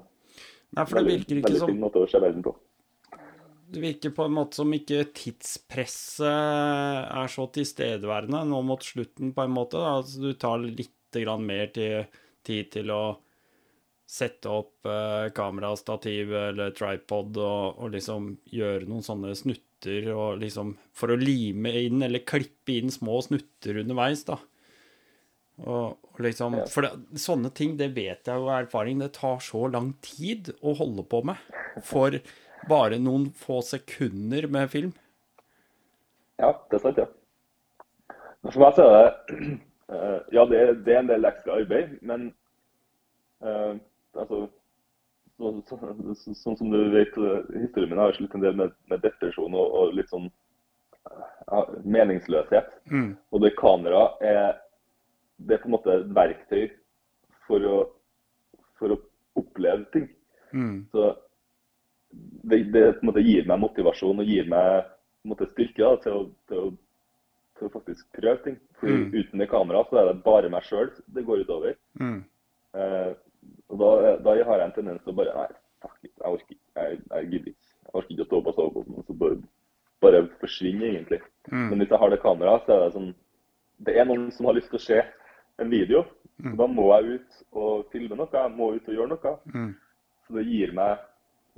B: Nei, for det virker ikke
A: veldig
B: som
A: fin måte å se verden på.
B: Det virker på en måte som ikke tidspresset er så tilstedeværende nå mot slutten, på en måte. Altså, du tar litt grann mer til, tid til å sette opp eh, kamera, stativ eller tripod og, og liksom gjøre noen sånne snutter og liksom For å lime inn eller klippe inn små snutter underveis, da. Og, og liksom
A: Ja.
B: For det, sånne ting, det vet jeg jo av erfaring, det tar så lang tid å holde på med. For bare noen få sekunder med film.
A: Ja, det er sant, ja. Men For meg så er det eh, Ja, det, det er en del ekstra arbeid, men uh, altså så, så, så, Sånn som du vet, historien min har slitt en del med, med depresjon og, og litt sånn uh, meningsløshet.
B: Mm.
A: Og det kameraet er det er på en måte et verktøy for å, for å oppleve ting.
B: Mm.
A: Så det, det på en måte gir meg motivasjon og gir meg måte styrke da, til, å, til, å, til å faktisk prøve ting. For
B: Mm.
A: uten det kameraet så er det bare meg sjøl det går utover.
B: Mm.
A: Eh, og da, da har jeg en tendens til å bare Nei, fuck it, jeg orker ikke. Jeg, jeg gidder ikke. Jeg orker ikke å stå på soveposen. Så bare, bare forsvinne, egentlig.
B: Mm.
A: Men hvis jeg har det kameraet, så er det sånn Det er noen som har lyst til å se en video.
B: Mm.
A: Da må jeg ut og filme noe. Jeg må ut og gjøre noe.
B: Mm.
A: Så det gir meg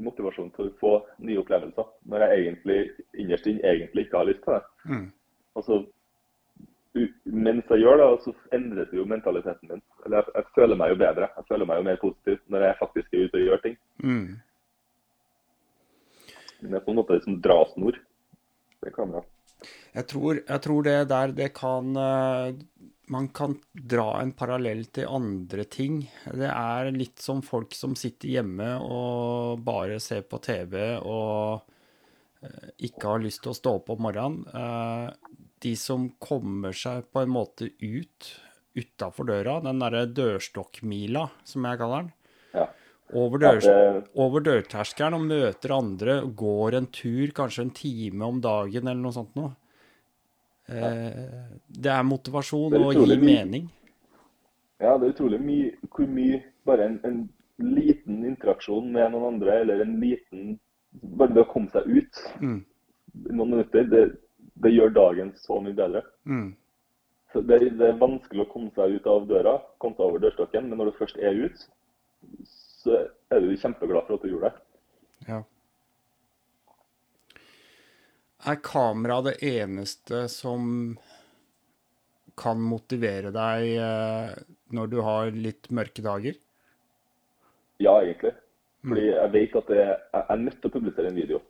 A: motivasjon til å få nye opplevelser. Når jeg egentlig innerst inne egentlig ikke har lyst til det.
B: Mm.
A: Og så mens jeg gjør det, så endres jo mentaliteten min. Eller jeg, jeg føler meg jo bedre. Jeg føler meg jo mer positiv når jeg faktisk er ute og gjør ting.
B: Mm.
A: Det er på en måte liksom drasnor. Det kan
B: Jeg tror, jeg tror det der det kan eh, Man kan dra en parallell til andre ting. Det er litt som folk som sitter hjemme og bare ser på TV og eh, ikke har lyst til å stå opp om morgenen. Eh, De som kommer seg på en måte ut utafor døra, den derre dørstokkmila, som jeg kaller den.
A: Ja.
B: Over, dør, over dørterskelen og møter andre, går en tur, kanskje en time om dagen eller noe sånt noe. Eh, det er motivasjon
A: Det er
B: og
A: gi
B: gir mening.
A: ja, det er utrolig mye hvor mye bare en, en liten interaksjon med noen andre, eller en liten Bare det å komme seg ut
B: Mm.
A: noen minutter, det, det gjør dagen så mye bedre.
B: Mm.
A: Så det, det er vanskelig å komme seg ut av døra, komme seg over dørstokken, men når du først er ute, så er du kjempeglad for at du gjorde det.
B: Ja. Er kamera det eneste som kan motivere deg eh, når du har litt mørke dager?
A: Ja, egentlig. Fordi jeg vet at det, jeg er nødt til å publisere en video.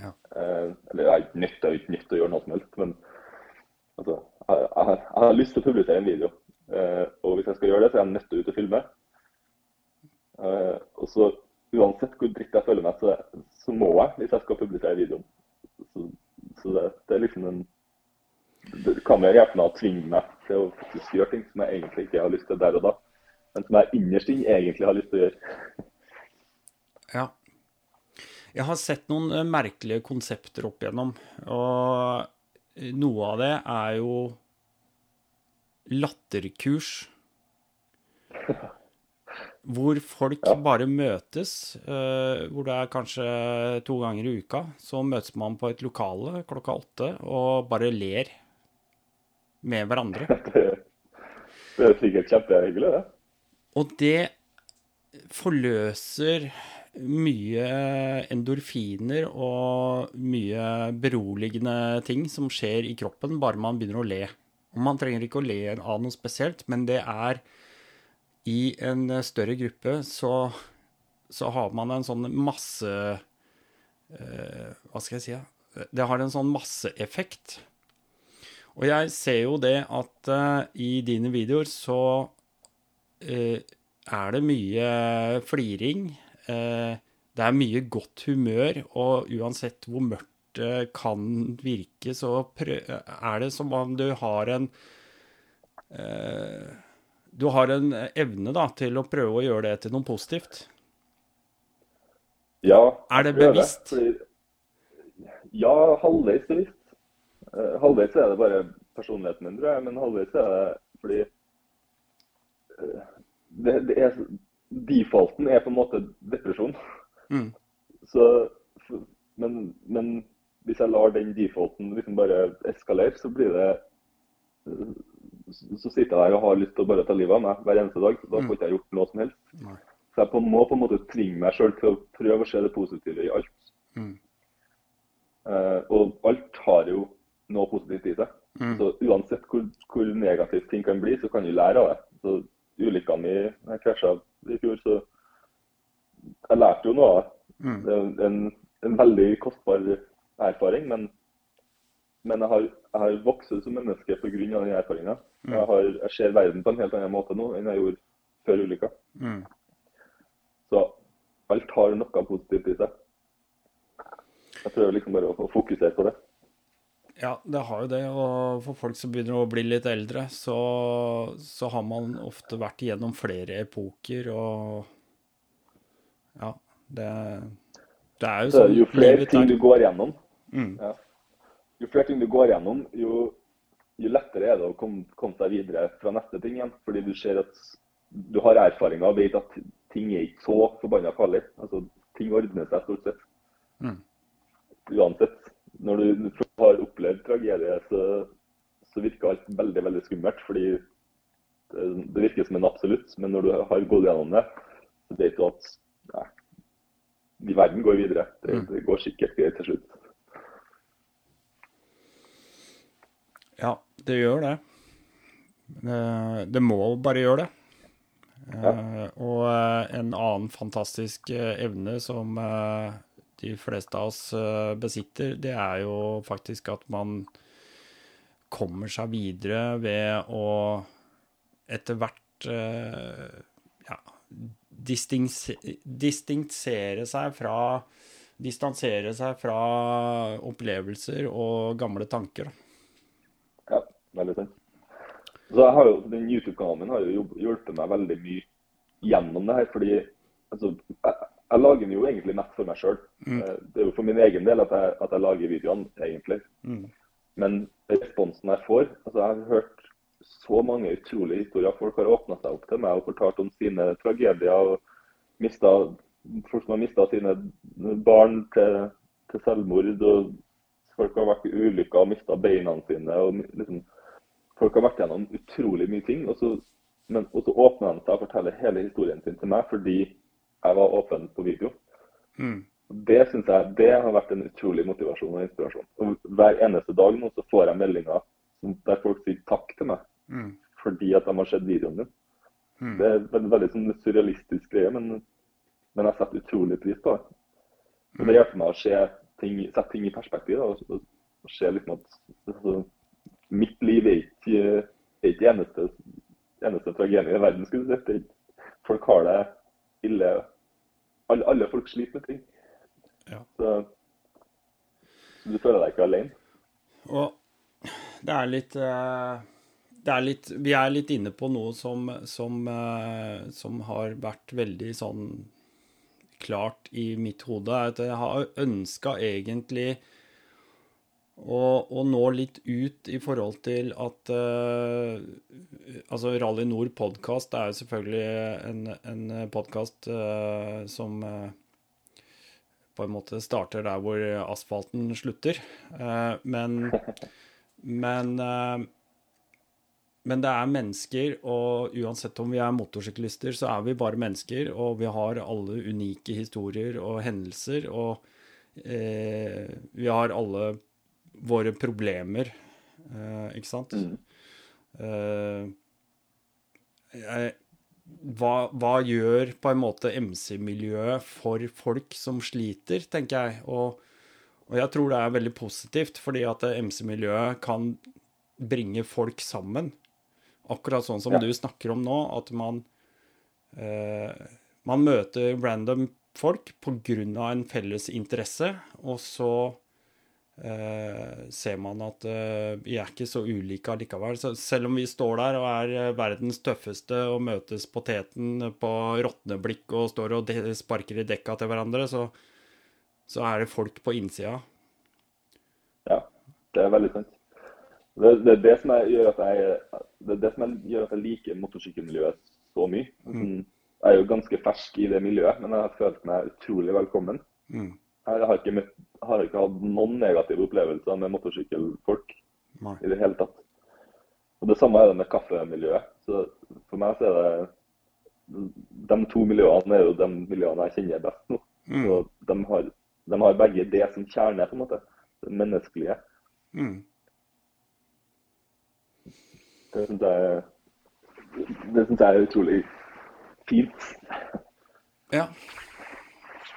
B: Ja.
A: Eh, eller jeg er nødt, jeg er ikke nødt til å gjøre noe som helst, men altså, jeg, jeg, jeg har lyst til å publisere en video. Eh, og hvis jeg skal gjøre det, så er jeg nødt til å ut og filme. Eh, og så uansett hvor dritt jeg føler meg, så, så må jeg hvis jeg skal publisere videoen. Så, så det, det er liksom en det kan være gjerne tvinge meg til å faktisk gjøre ting som jeg egentlig ikke har lyst til der og da, men som jeg innerst inne egentlig har lyst til å gjøre.
B: Ja. Jeg har sett noen eh, merkelige konsepter opp igjennom, og noe av det er jo latterkurs. Hvor folk
A: Ja.
B: bare møtes, eh, hvor det er kanskje to ganger i uka. Så møtes man på et lokale klokka åtte og bare ler med hverandre.
A: Det, det er sikkert kjempehyggelig, det.
B: Og det forløser mye endorfiner og mye beroligende ting som skjer i kroppen bare man begynner å le. Og man trenger ikke å le av noe spesielt, men det er i en større gruppe så, så har man en sånn masse eh, Hva skal jeg si? Det har en sånn masseeffekt. Og jeg ser jo det at eh, i dine videoer så eh, er det mye fliring. Eh, det er mye godt humør, og uansett hvor mørkt det kan virke, så er det som om du har en eh, Du har en evne da, til å prøve å gjøre det til noe positivt.
A: Ja.
B: Er det bevisst?
A: Det, ja, halvveis bevisst. Uh, halvveis er det bare personligheten min, tror jeg. Men halvveis er det fordi uh, det, det er, Defaulten er på en måte depresjon.
B: Mm.
A: Så, men, men, hvis jeg lar den defaulten liksom bare eskalere, så blir det Så sitter jeg der og har lyst til å bare ta livet av meg hver eneste dag. Da får ikke jeg gjort noe som helst.
B: Nei.
A: Så jeg på, må på en måte tvinge meg sjøl til å prøve å se det positive i alt.
B: Mm.
A: Eh, og alt har jo noe positivt i seg.
B: Mm.
A: Så uansett hvor, hvor negativt ting kan bli, så kan du lære av det. Så Ulykkene mine krasja i fjor, så jeg lærte jo noe av det.
B: Mm.
A: Det er en, en veldig kostbar erfaring, men, men jeg, har, jeg har vokst som menneske pga. den erfaringa.
B: Mm.
A: Jeg, har, jeg ser verden på en helt annen måte nå enn jeg gjorde før ulykka.
B: Mm.
A: Så alt har noe positivt i seg. Jeg prøver liksom bare å, fokusere på det.
B: Ja, det har jo det. Og for folk som begynner å bli litt eldre, så, så har man ofte vært igjennom flere epoker, og ja, det, det er jo
A: Så
B: sånn
A: jo flere ting du går gjennom,
B: Mm.
A: ja. Jo flere ting du går gjennom, jo, jo lettere er det å komme, komme seg videre fra neste ting igjen. Fordi du ser at du har erfaringer og vet at ting er ikke så forbanna farlig. Altså, ting ordner seg stort sett.
B: Mm.
A: Uansett. Når du har opplevd tragedie, så, så virker alt veldig veldig skummelt. Fordi det, det virker som en absolutt. Men når du har gått gjennom det, så vet du at nei, verden går videre. Det,
B: Mm.
A: det går sikkert greit til slutt.
B: Ja, det gjør det. Eh, Det må bare gjøre det. Eh, Og eh, en annen fantastisk evne som de fleste av oss besitter, det er jo faktisk at man kommer seg videre ved å etter hvert ja, distinsere seg fra Distansere seg fra opplevelser og gamle tanker. da.
A: Veldig sant. Så jeg har jo, den YouTube-kanalen min har jo hjulpet meg veldig mye gjennom det her. fordi altså, jeg, jeg lager den jo egentlig mest for meg sjøl.
B: Mm.
A: Det er jo for min egen del at jeg, at jeg lager videoene, egentlig.
B: Mm.
A: Men responsen jeg får altså Jeg har hørt så mange utrolige historier. Folk har åpna seg opp til meg og fortalt om sine tragedier. og mistet, Folk som har mista sine barn til, til selvmord. og Folk har vært i ulykker og mista beina sine. og liksom, Folk har vært gjennom utrolig mye ting. Og så, men, og så åpner de seg og forteller hele historien sin til meg fordi jeg var åpen på video.
B: Mm.
A: Det synes jeg det har vært en utrolig motivasjon og inspirasjon. Og Hver eneste dag nå så får jeg meldinger der folk sier takk til meg
B: Mm.
A: fordi at de har sett videoen din.
B: Mm.
A: Det er en veldig sånn surrealistisk greie, men, men jeg setter utrolig pris på det. Og Det hjelper meg å se ting, sette ting i perspektiv. Da, og, og, og se liksom at altså, mitt liv er ikke, er ikke eneste, eneste tragedien i verden. skulle du si. Folk har det ille. Alle, alle folk sliter med ting.
B: Ja.
A: Så, så du føler deg ikke alene.
B: Og det er litt det er litt, Vi er litt inne på noe som, som, eh, som har vært veldig sånn klart i mitt hode. At jeg har ønska egentlig å, og, nå litt ut i forhold til at uh, Altså Rally Nord podkast er jo selvfølgelig en, en podkast som uh, på en måte starter der hvor asfalten slutter. Eh, men men eh, men det er mennesker, og uansett om vi er motorsyklister, så er vi bare mennesker, og vi har alle unike historier og hendelser, og eh, vi har alle våre problemer, eh, ikke sant?
A: Mm.
B: Eh, hva, hva, gjør på en måte MC-miljøet for folk som sliter, tenker jeg. Og, og, jeg tror det er veldig positivt, fordi at MC-miljøet kan bringe folk sammen. Akkurat sånn som ja. du snakker om nå, at man eh, Man møter random folk pga. en felles interesse, og så ser man at eh, vi er ikke så ulike allikevel. Så selv om vi står der og er eh, verdens tøffeste og møtes på teten på råtneblikk og står og sparker i dekka til hverandre, så, så er det folk på innsida.
A: Ja, det er veldig sant. Det, det, er det som gjør at jeg, det det som gjør at jeg liker motorsykkelmiljøet så mye. Mm. Jeg er jo ganske fersk i det miljøet, men jeg har følt meg utrolig velkommen. Mm. Jeg har ikke, møtt, har ikke, hatt noen negative opplevelser med motorsykkelfolk Nei. i det hele tatt. Og Det samme er det med kaffemiljøet. Så For meg så er det De to miljøene er jo de miljøene jeg kjenner best nå. Mm. Så de har, de har, begge det som kjerne, på en måte. Det menneskelige. Mm. Det syns jeg, jeg er utrolig fint.
B: Ja.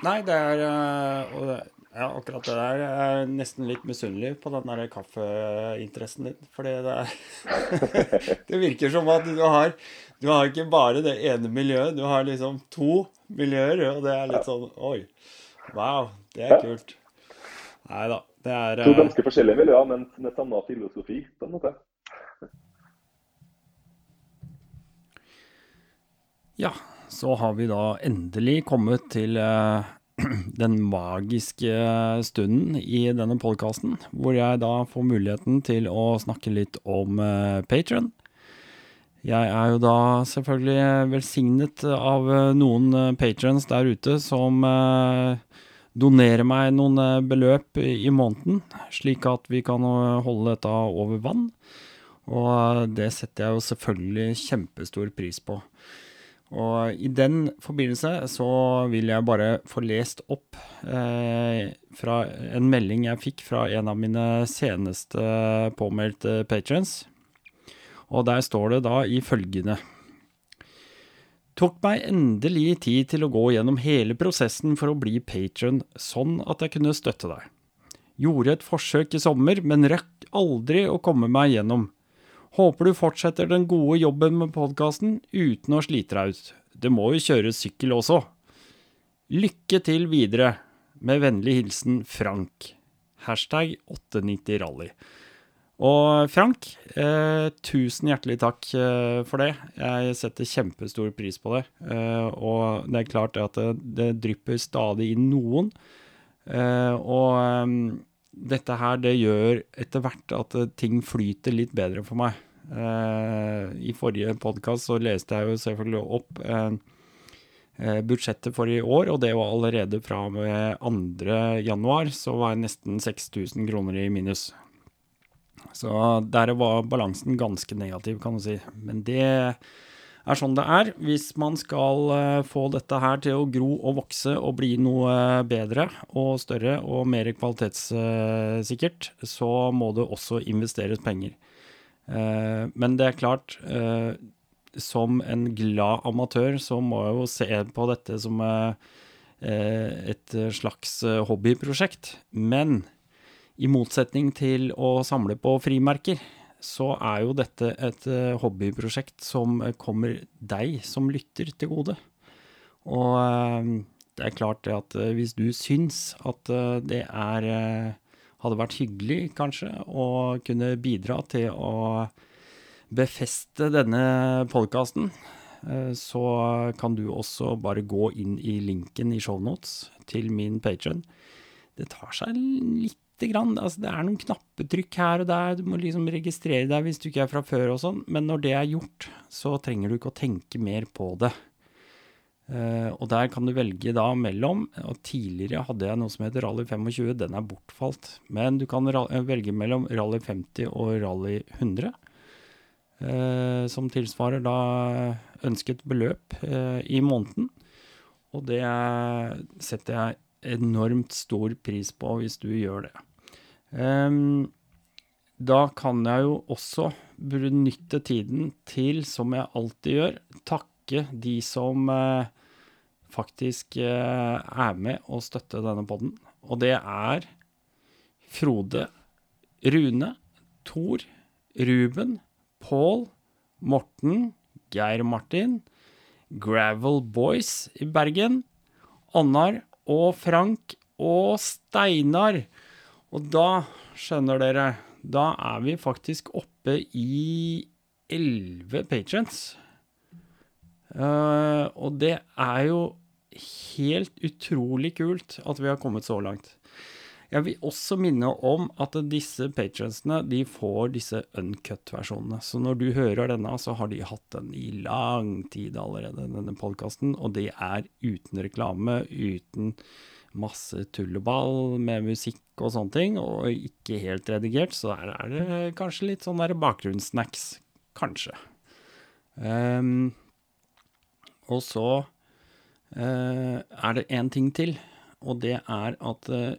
B: Nei, det er og det, Ja, akkurat det der jeg er nesten litt misunnelig på den der kaffeinteressen din. Fordi det er Det virker som at du har Du har ikke bare det ene miljøet, du har liksom to miljøer, og det er litt sånn Oi. Wow, det er kult. Nei da. Det er
A: To ganske forskjellige miljøer, men med samme filosofi, på en måte.
B: Ja, så har vi da endelig kommet til uh, den magiske stunden i denne podkasten, hvor jeg da får muligheten til å snakke litt om uh, Patron. Jeg er jo da selvfølgelig velsignet av uh, noen patrons der ute som donerer meg noen beløp i måneden, slik at vi kan holde dette over vann. Og det setter jeg jo selvfølgelig kjempestor pris på. Og i den forbindelse så vil jeg bare få lest opp eh, fra en melding jeg fikk fra en av mine seneste påmeldte patrons. Og der står det da i følgende Tok meg endelig tid til å gå gjennom hele prosessen for å bli patron, sånn at jeg kunne støtte deg. Gjorde et forsøk i sommer, men røkk aldri å komme meg gjennom. Håper du fortsetter den gode jobben med podkasten uten å slite deg ut. Det må jo kjøres sykkel også. Lykke til videre. Med vennlig hilsen Frank. Hashtag 890rally. Og Frank, eh, tusen hjertelig takk eh, for det. Jeg setter kjempestor pris på det. Eh, og det er klart at det, det drypper stadig inn noen. Eh, og ehm, dette her, det gjør etter hvert at ting flyter litt bedre for meg. Uh, I forrige podkast så leste jeg jo selvfølgelig opp uh, budsjettet for i år, og det var allerede fra med 2. januar så var jeg nesten 6000 kroner i minus. Så der var balansen ganske negativ, kan du si. Men det er sånn det er. Hvis man skal få dette her til å gro og vokse og bli noe bedre og større og mer kvalitetssikkert, så må det også investeres penger. Eh, men det er klart, eh, som en glad amatør så må jeg jo se på dette som eh, et slags hobbyprosjekt. Men i motsetning til å samle på frimerker, så er jo dette et hobbyprosjekt som kommer deg som lytter til gode. Og det er klart det at hvis du syns at det er hadde vært hyggelig, kanskje, å kunne bidra til å befeste denne podkasten. Eh, så kan du også bare gå inn i linken i shownotes til min patron. Det tar seg lite grann. Altså, det er noen knappetrykk her og der. Du må liksom registrere deg hvis du ikke er fra før og sånn. Men når det er gjort, så trenger du ikke å tenke mer på det. Uh, og der kan du velge da mellom og Tidligere hadde jeg noe som heter Rally 25, den er bortfalt. Men du kan velge mellom Rally 50 og Rally 100. eh, som tilsvarer da ønsket beløp eh, i måneden. Og det setter jeg enormt stor pris på hvis du gjør det. Um, da kan jeg jo også benytte tiden til, som jeg alltid gjør, takke de som eh, faktisk eh, er med og støtter denne podden. Og det er Frode, Rune, Thor, Ruben, Pål, Morten, Geir Martin, Gravel Boys i Bergen, Annar og Frank og Steinar. Og da, skjønner dere, da er vi faktisk oppe i elleve patrons. Uh, og det er jo helt utrolig kult at vi har kommet så langt. Jeg vil også minne om at disse patronsene de får disse uncut-versjonene. Så når du hører denne, så har de hatt den i lang tid allerede, denne podkasten. Og det er uten reklame, uten masse tulleball med musikk og sånne ting, og ikke helt redigert. Så der er det kanskje litt sånn bakgrunnssnacks. Kanskje. Um, og så eh, er det én ting til, og det er at uh,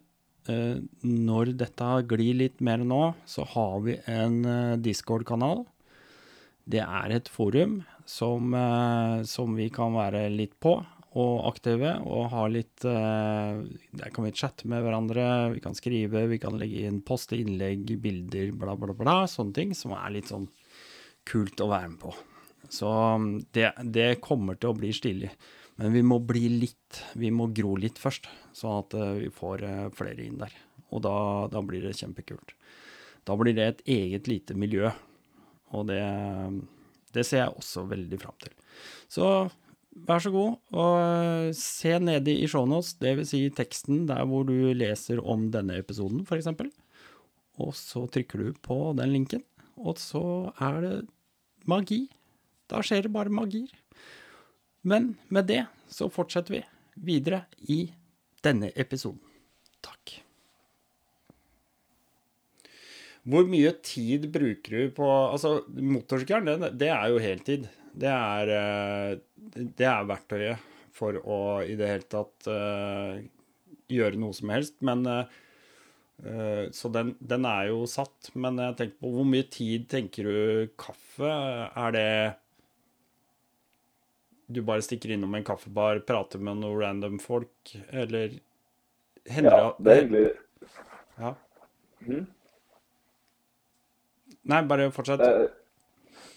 B: Eh, når dette glir litt mer nå, så har vi en eh, Discord-kanal. Det er et forum som, eh, som, vi kan være litt på og aktive og ha litt Der kan vi chatte med hverandre, vi kan skrive, vi kan legge inn poste innlegg, bilder, bla, bla, bla. Sånne ting som er litt sånn kult å være med på. Så mm, det, det kommer til å bli stilig. Men vi må bli litt Vi må gro litt først, sånn at eh, vi får eh, flere inn der. Og da, da blir det kjempekult. Da blir det et eget lite miljø. Og det, det ser jeg også veldig fram til. Så vær så god, og eh, se nedi i shownos, dvs. Si teksten der hvor du leser om denne episoden, f.eks. Og så trykker du på den linken, og så er det magi. Da skjer det bare magier. Men med det så fortsetter vi videre i denne episoden. Takk. Hvor mye tid bruker du på Altså, motorsykkelen, det, det, er jo heltid. Det er, eh, det er verktøyet for å i det hele tatt uh, gjøre noe som helst. Men uh, Så den, den, er jo satt. Men jeg tenker på hvor mye tid tenker du kaffe? Er det du bare stikker innom en kaffebar, prater med noen random folk, eller
A: hender Ja, det er egentlig
B: Ja. Mm. Nei, bare fortsett.
A: Eh,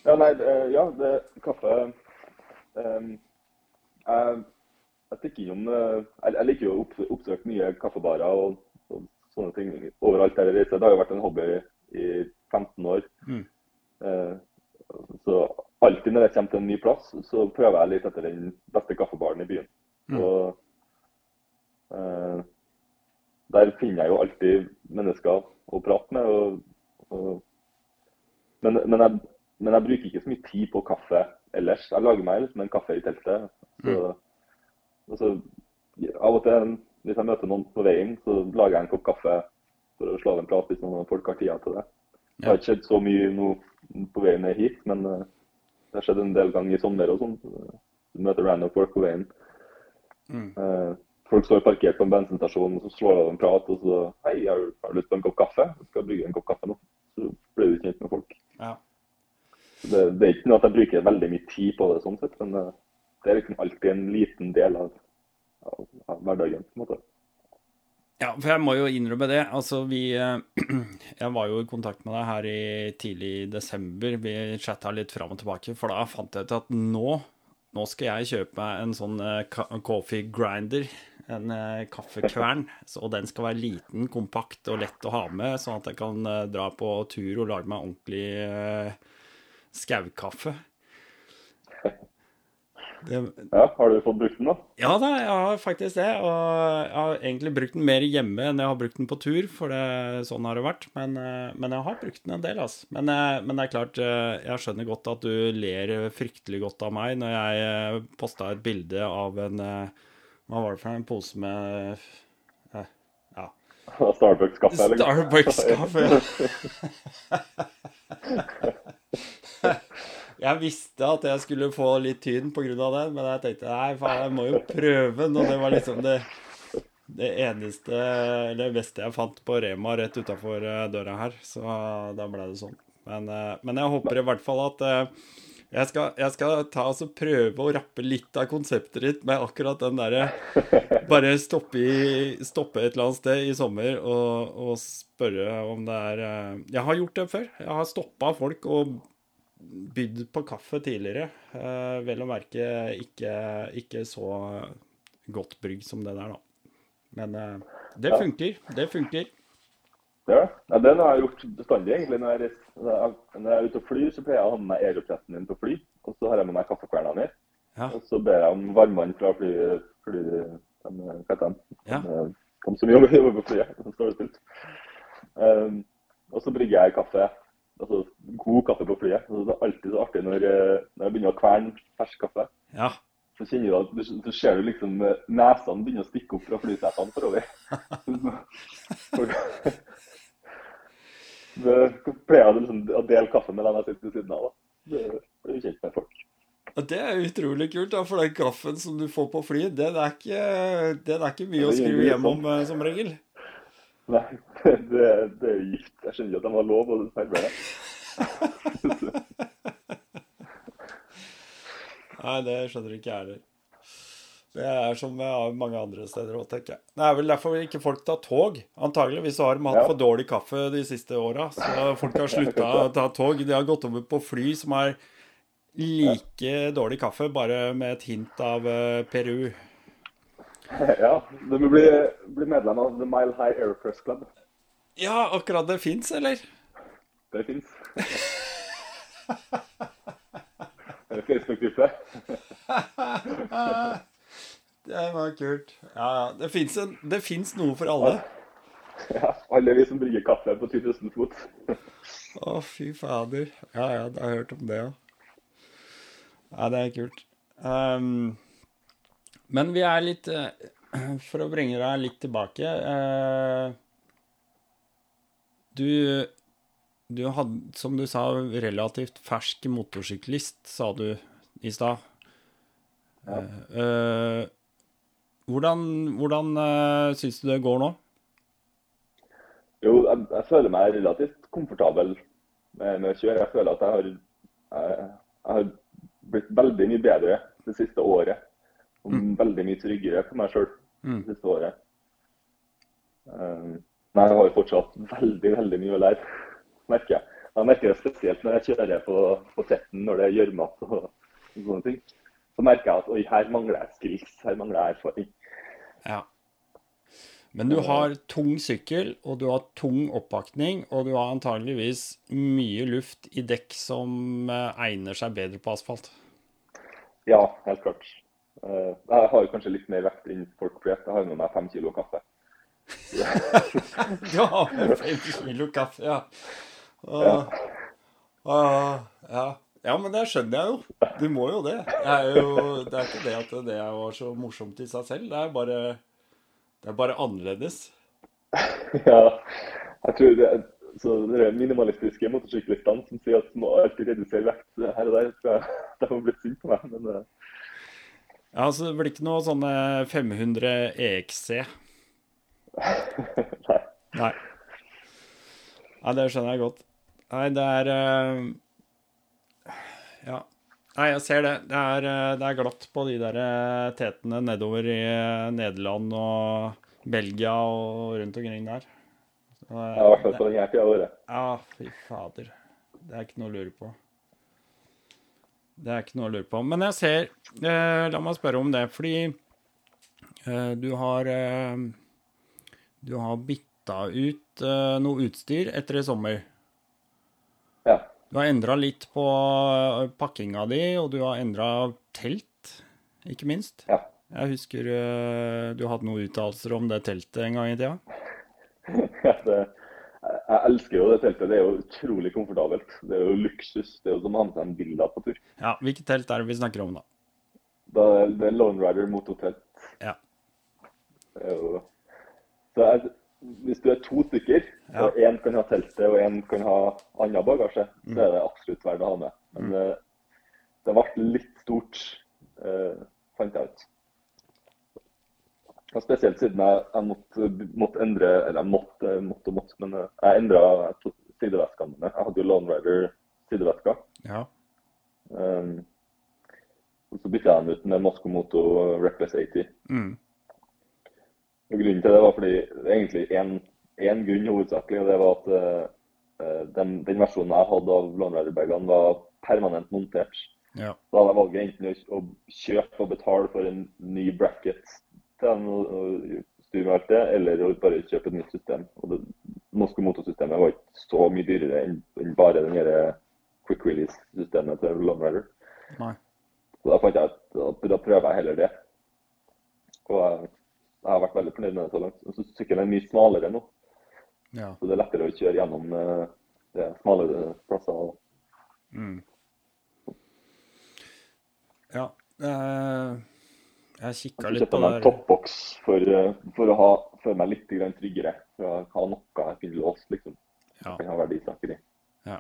A: ja, nei, eh, ja, det kaffe um, jeg, jeg stikker innom eh, jeg, jeg, liker jo å opp, oppsøke nye kaffebarer og, og, sånne ting overalt der jeg reiser. Det har jo vært en hobby i 15 år. Mm. Uh, så alltid når jeg kommer til en ny plass, så prøver jeg litt etter den beste kaffebaren i byen. Mm. Og eh, Der finner jeg jo alltid mennesker å prate med. Og, og, men, men, jeg, men, jeg, bruker ikke så mye tid på kaffe ellers. Jeg lager meg liksom en kaffe i teltet. Så, mm. så, av og til, hvis jeg møter noen på veien, så lager jeg en kopp kaffe for å slå av en prat hvis noen folk har tida til det. Det har ikke skjedd så mye nå på veien hit, men uh, det har skjedd en del ganger i sommer og sånn. Du møter random folk på veien. Mm. Uh, folk står parkert på en bensinstasjon, og så slår de en prat, og så Hei, har du, lyst på en kopp kaffe? Jeg skal brygge en kopp kaffe nå. Så blir du kjent med folk. Ja. Det, det, er ikke noe at jeg bruker veldig mye tid på det, sånn sett, men uh, det er liksom alltid en liten del av, av, av hverdagen. på en måte.
B: Ja, for jeg må jo innrømme det. Altså, vi eh, Jeg var jo i kontakt med deg her i tidlig desember. Vi chatta litt fram og tilbake, for da fant jeg ut at nå nå skal jeg kjøpe meg en sånn uh, coffee grinder, en uh, kaffekvern. Og den skal være liten, kompakt og lett å ha med, sånn at jeg kan dra på tur og lage meg ordentlig skaukaffe.
A: Det... Ja, Har du fått brukt den, da?
B: Ja da, jeg har faktisk det. Og jeg har egentlig brukt den mer hjemme enn jeg har brukt den på tur, for det, sånn har det vært. Men, eh, men jeg har brukt den en del, altså. Men, eh, men, det er klart, eh, jeg skjønner godt at du ler fryktelig godt av meg når jeg posta et bilde av en Hva var det for en pose med
A: Ja. Starbucks-kaffe?
B: Starbucks-kaffe, ja. Jeg visste at jeg skulle få litt tyn pga. det, men jeg tenkte nei, faen, jeg må jo prøve den. Og det var liksom det, det eneste, eller det beste jeg fant på Rema rett utafor døra her. Så da ble det sånn. Men, men jeg håper i hvert fall at jeg skal, jeg skal ta og prøve å rappe litt av konseptet ditt med akkurat den derre Bare stoppe, i, stoppe, et eller annet sted i sommer og, og, spørre om det er eh, Jeg har gjort det før. Jeg har stoppa folk og bydd på kaffe tidligere. Eh, vel å merke ikke, ikke, så godt brygg som det der, da. Men eh, det funker. Det funker.
A: Ja, det har jeg gjort bestandig, egentlig. Når jeg, når jeg er ute og flyr, så pleier jeg å ha med meg aeropressen min på fly. Og så har jeg med meg kaffekverna mi. Ja. Og så ber jeg om varmvann fra fly, fly, hva heter? Ja. De som jobber, på flyet. Så står stilt. Um, og så brygger jeg kaffe. Altså god kaffe på flyet. Så det er alltid så artig når, når jeg begynner å kverne fersk kaffe.
B: Ja.
A: Så kjenner du at du, så ser du liksom nesene begynner å stikke opp fra flysetene forover. Så pleier jeg liksom å dele kaffe med dem jeg sitter ved siden av. da. Det blir kjent med folk.
B: Det er utrolig kult, da, for den kaffen som du får på flyet, den er ikke, den er ikke mye å skrive hjem om eh, som regel.
A: Nei, det, det er gift. Jeg skjønner ikke at de har lov å servere det.
B: Nei, det skjønner ikke jeg heller. Det er som mange andre steder òg, tenker jeg. Det er vel derfor ikke folk tar tog. Antageligvis har de hatt ja. for dårlig kaffe de siste åra. Så folk har slutta å ta tog. De har gått over på fly som er like dårlig kaffe, bare med et hint av uh, Peru.
A: Ja. Du må bli, bli, medlem av The Mile High Air Press Club.
B: Ja, akkurat det fins, eller?
A: Det fins. Facebook-gruppe.
B: Det var kult. Ja, Det fins noe for alle.
A: Ja, alle vi som brygger kaffe på 10 000 fot.
B: Å, fy fader. Ja, ja, jeg har hørt om det òg. Ja, det er kult. Um, men vi er litt uh, For å bringe deg litt tilbake uh, Du Du hadde, som du sa, relativt fersk motorsyklist, sa du i stad. Ja. Uh, hvordan, hvordan syns du det går nå?
A: Jo, jeg, jeg, føler meg relativt komfortabel med, med å kjøre. Jeg føler at jeg har, jeg, jeg har, blitt veldig mye bedre det siste året. Og mm. veldig mye tryggere for meg sjøl mm. det siste året. Um, men jeg har fortsatt veldig, veldig mye å lære, merker jeg. Jeg merker det spesielt når jeg kjører på, på tetten når det er gjørmete og, og sånne ting så merker jeg at oi, her mangler jeg skills, her mangler jeg erfaring.
B: Ja. Men du har tung sykkel, og du har tung oppakning, og du har antageligvis mye luft i dekk som eh, egner seg bedre på asfalt?
A: Ja, helt klart. Eh, jeg har jo kanskje litt mer vekt enn folk flest. Jeg har med meg fem kilo kaffe.
B: du har med fem kilo kaffe, ja. Og, ja. Og, ja. Ja, men det skjønner jeg jo. Du må jo det. Er jo, det er ikke det at det var så morsomt i seg selv. Det er bare, det er bare annerledes.
A: Ja, jeg tror det er så de minimalistiske motorsyklistene som sier at du må alltid redusere vekt her og der, skal de har blitt sinte på meg. Men det...
B: Ja, så det blir ikke noe sånne 500 EXC?
A: Nei.
B: Nei. Nei, det skjønner jeg godt. Nei, det er uh ja. Nei, jeg ser det. Det er, uh, det er glatt på de der eh, tetene nedover i Nederland og Belgia og rundt omkring der.
A: Så, ja, i hvert fall på denne tida av året.
B: Ja, fy fader. Det er ikke noe å lure på. Det er ikke noe å lure på. Men jeg ser eh, La meg spørre om det, fordi eh, du har eh, Du har bytta ut noe utstyr etter i sommer.
A: Ja.
B: Du har endra litt på eh, pakkinga di, og du har endra telt, ikke minst.
A: Ja.
B: Jeg husker uh, du hadde noen uttalelser om det teltet en gang i tida.
A: Ja, det, jeg elsker jo det teltet. Det er jo utrolig komfortabelt. Det er jo luksus. Det er jo som å ha med seg en villa på tur.
B: Ja, Hvilket telt er det vi snakker om, da?
A: da det er Lone Rider mototelt.
B: Ja.
A: Det er jo... Så jeg, hvis du er to stykker, ja. og én kan ha teltet og én kan ha annen bagasje, mm. så er det absolutt verdt å ha med. Men mm. det, det ble litt stort, uh, fant jeg ut. Og spesielt siden jeg, jeg måtte, måtte, endre Eller jeg måtte, måtte måtte, men jeg endra sideveskene mine. Jeg hadde jo Lone Rider sidevesker.
B: Ja.
A: Um, og så bytta jeg den ut med Moscow Moto Reckless 80.
B: Mm.
A: Og Grunnen til det var fordi det er egentlig én grunn hovedsakelig, og det var at uh, den, den, versjonen jeg hadde av Lone Rider-bagene, var permanent montert.
B: Ja.
A: Da hadde jeg valget enten å kjøpe og betale for en ny bracket til og styre med alt det, eller å bare kjøpe et nytt system. Og det norske motorsystemet var ikke så mye dyrere enn, bare den quick release-systemet til
B: Longrider.
A: Så da fant jeg at da prøver jeg heller det. Og jeg, jeg har vært veldig fornøyd med det så langt. Så sykkelen er mye smalere nå.
B: Ja.
A: Så det er lettere å kjøre gjennom uh, det smalere plasser.
B: Mm. Ja. Uh, jeg kikka litt på det
A: der. Toppboks for, eh, for, å ha, føle meg litt tryggere. For å ha noe jeg kunne låst, liksom.
B: Ja.
A: Kan ha verdisaker i.
B: Ja.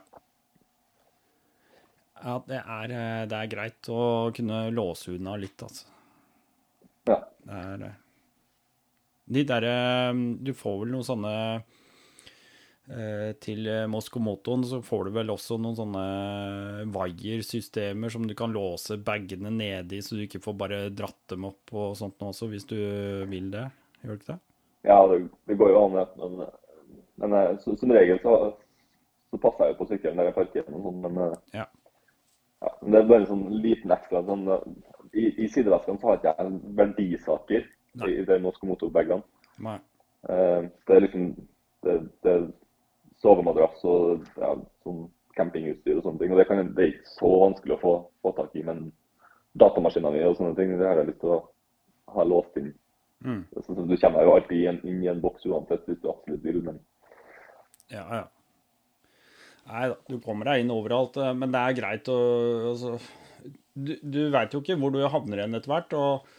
B: ja det, er, eh, det, er, greit å kunne låse unna litt, altså.
A: Ja.
B: Det er det. De derre Du får vel noen sånne Eh, til Moskomotoen så får du vel også noen sånne vaiersystemer som du kan låse bagene nedi, så du ikke får bare dratt dem opp og sånt nå også, hvis du vil det. Gjør du ikke det?
A: Ja, det, det går jo an, men, men eh, så, som regel så, så, passer jeg jo på sykkelen der jeg parkerer og sånn, men eh,
B: ja.
A: ja. Det er bare en sånn liten ekstra sånn, I, i sideveskene så har ikke jeg verdisaker Nei. i de Moskomoto-bagene. Uh, det er liksom det, det sovemadrass og ja, sånn campingutstyr og sånne ting. Og det, kan, det er ikke så vanskelig å få, få tak i, men datamaskina mi og sånne ting, det har jeg lyst til å ha låst inn. Mm. Så, så, du kommer jo alltid inn, inn, i en boks uansett hvis du absolutt vil, men
B: Ja, ja. Nei da, du kommer deg inn overalt, eh, men det er greit å altså, Du, du veit jo ikke hvor du havner igjen etter hvert. og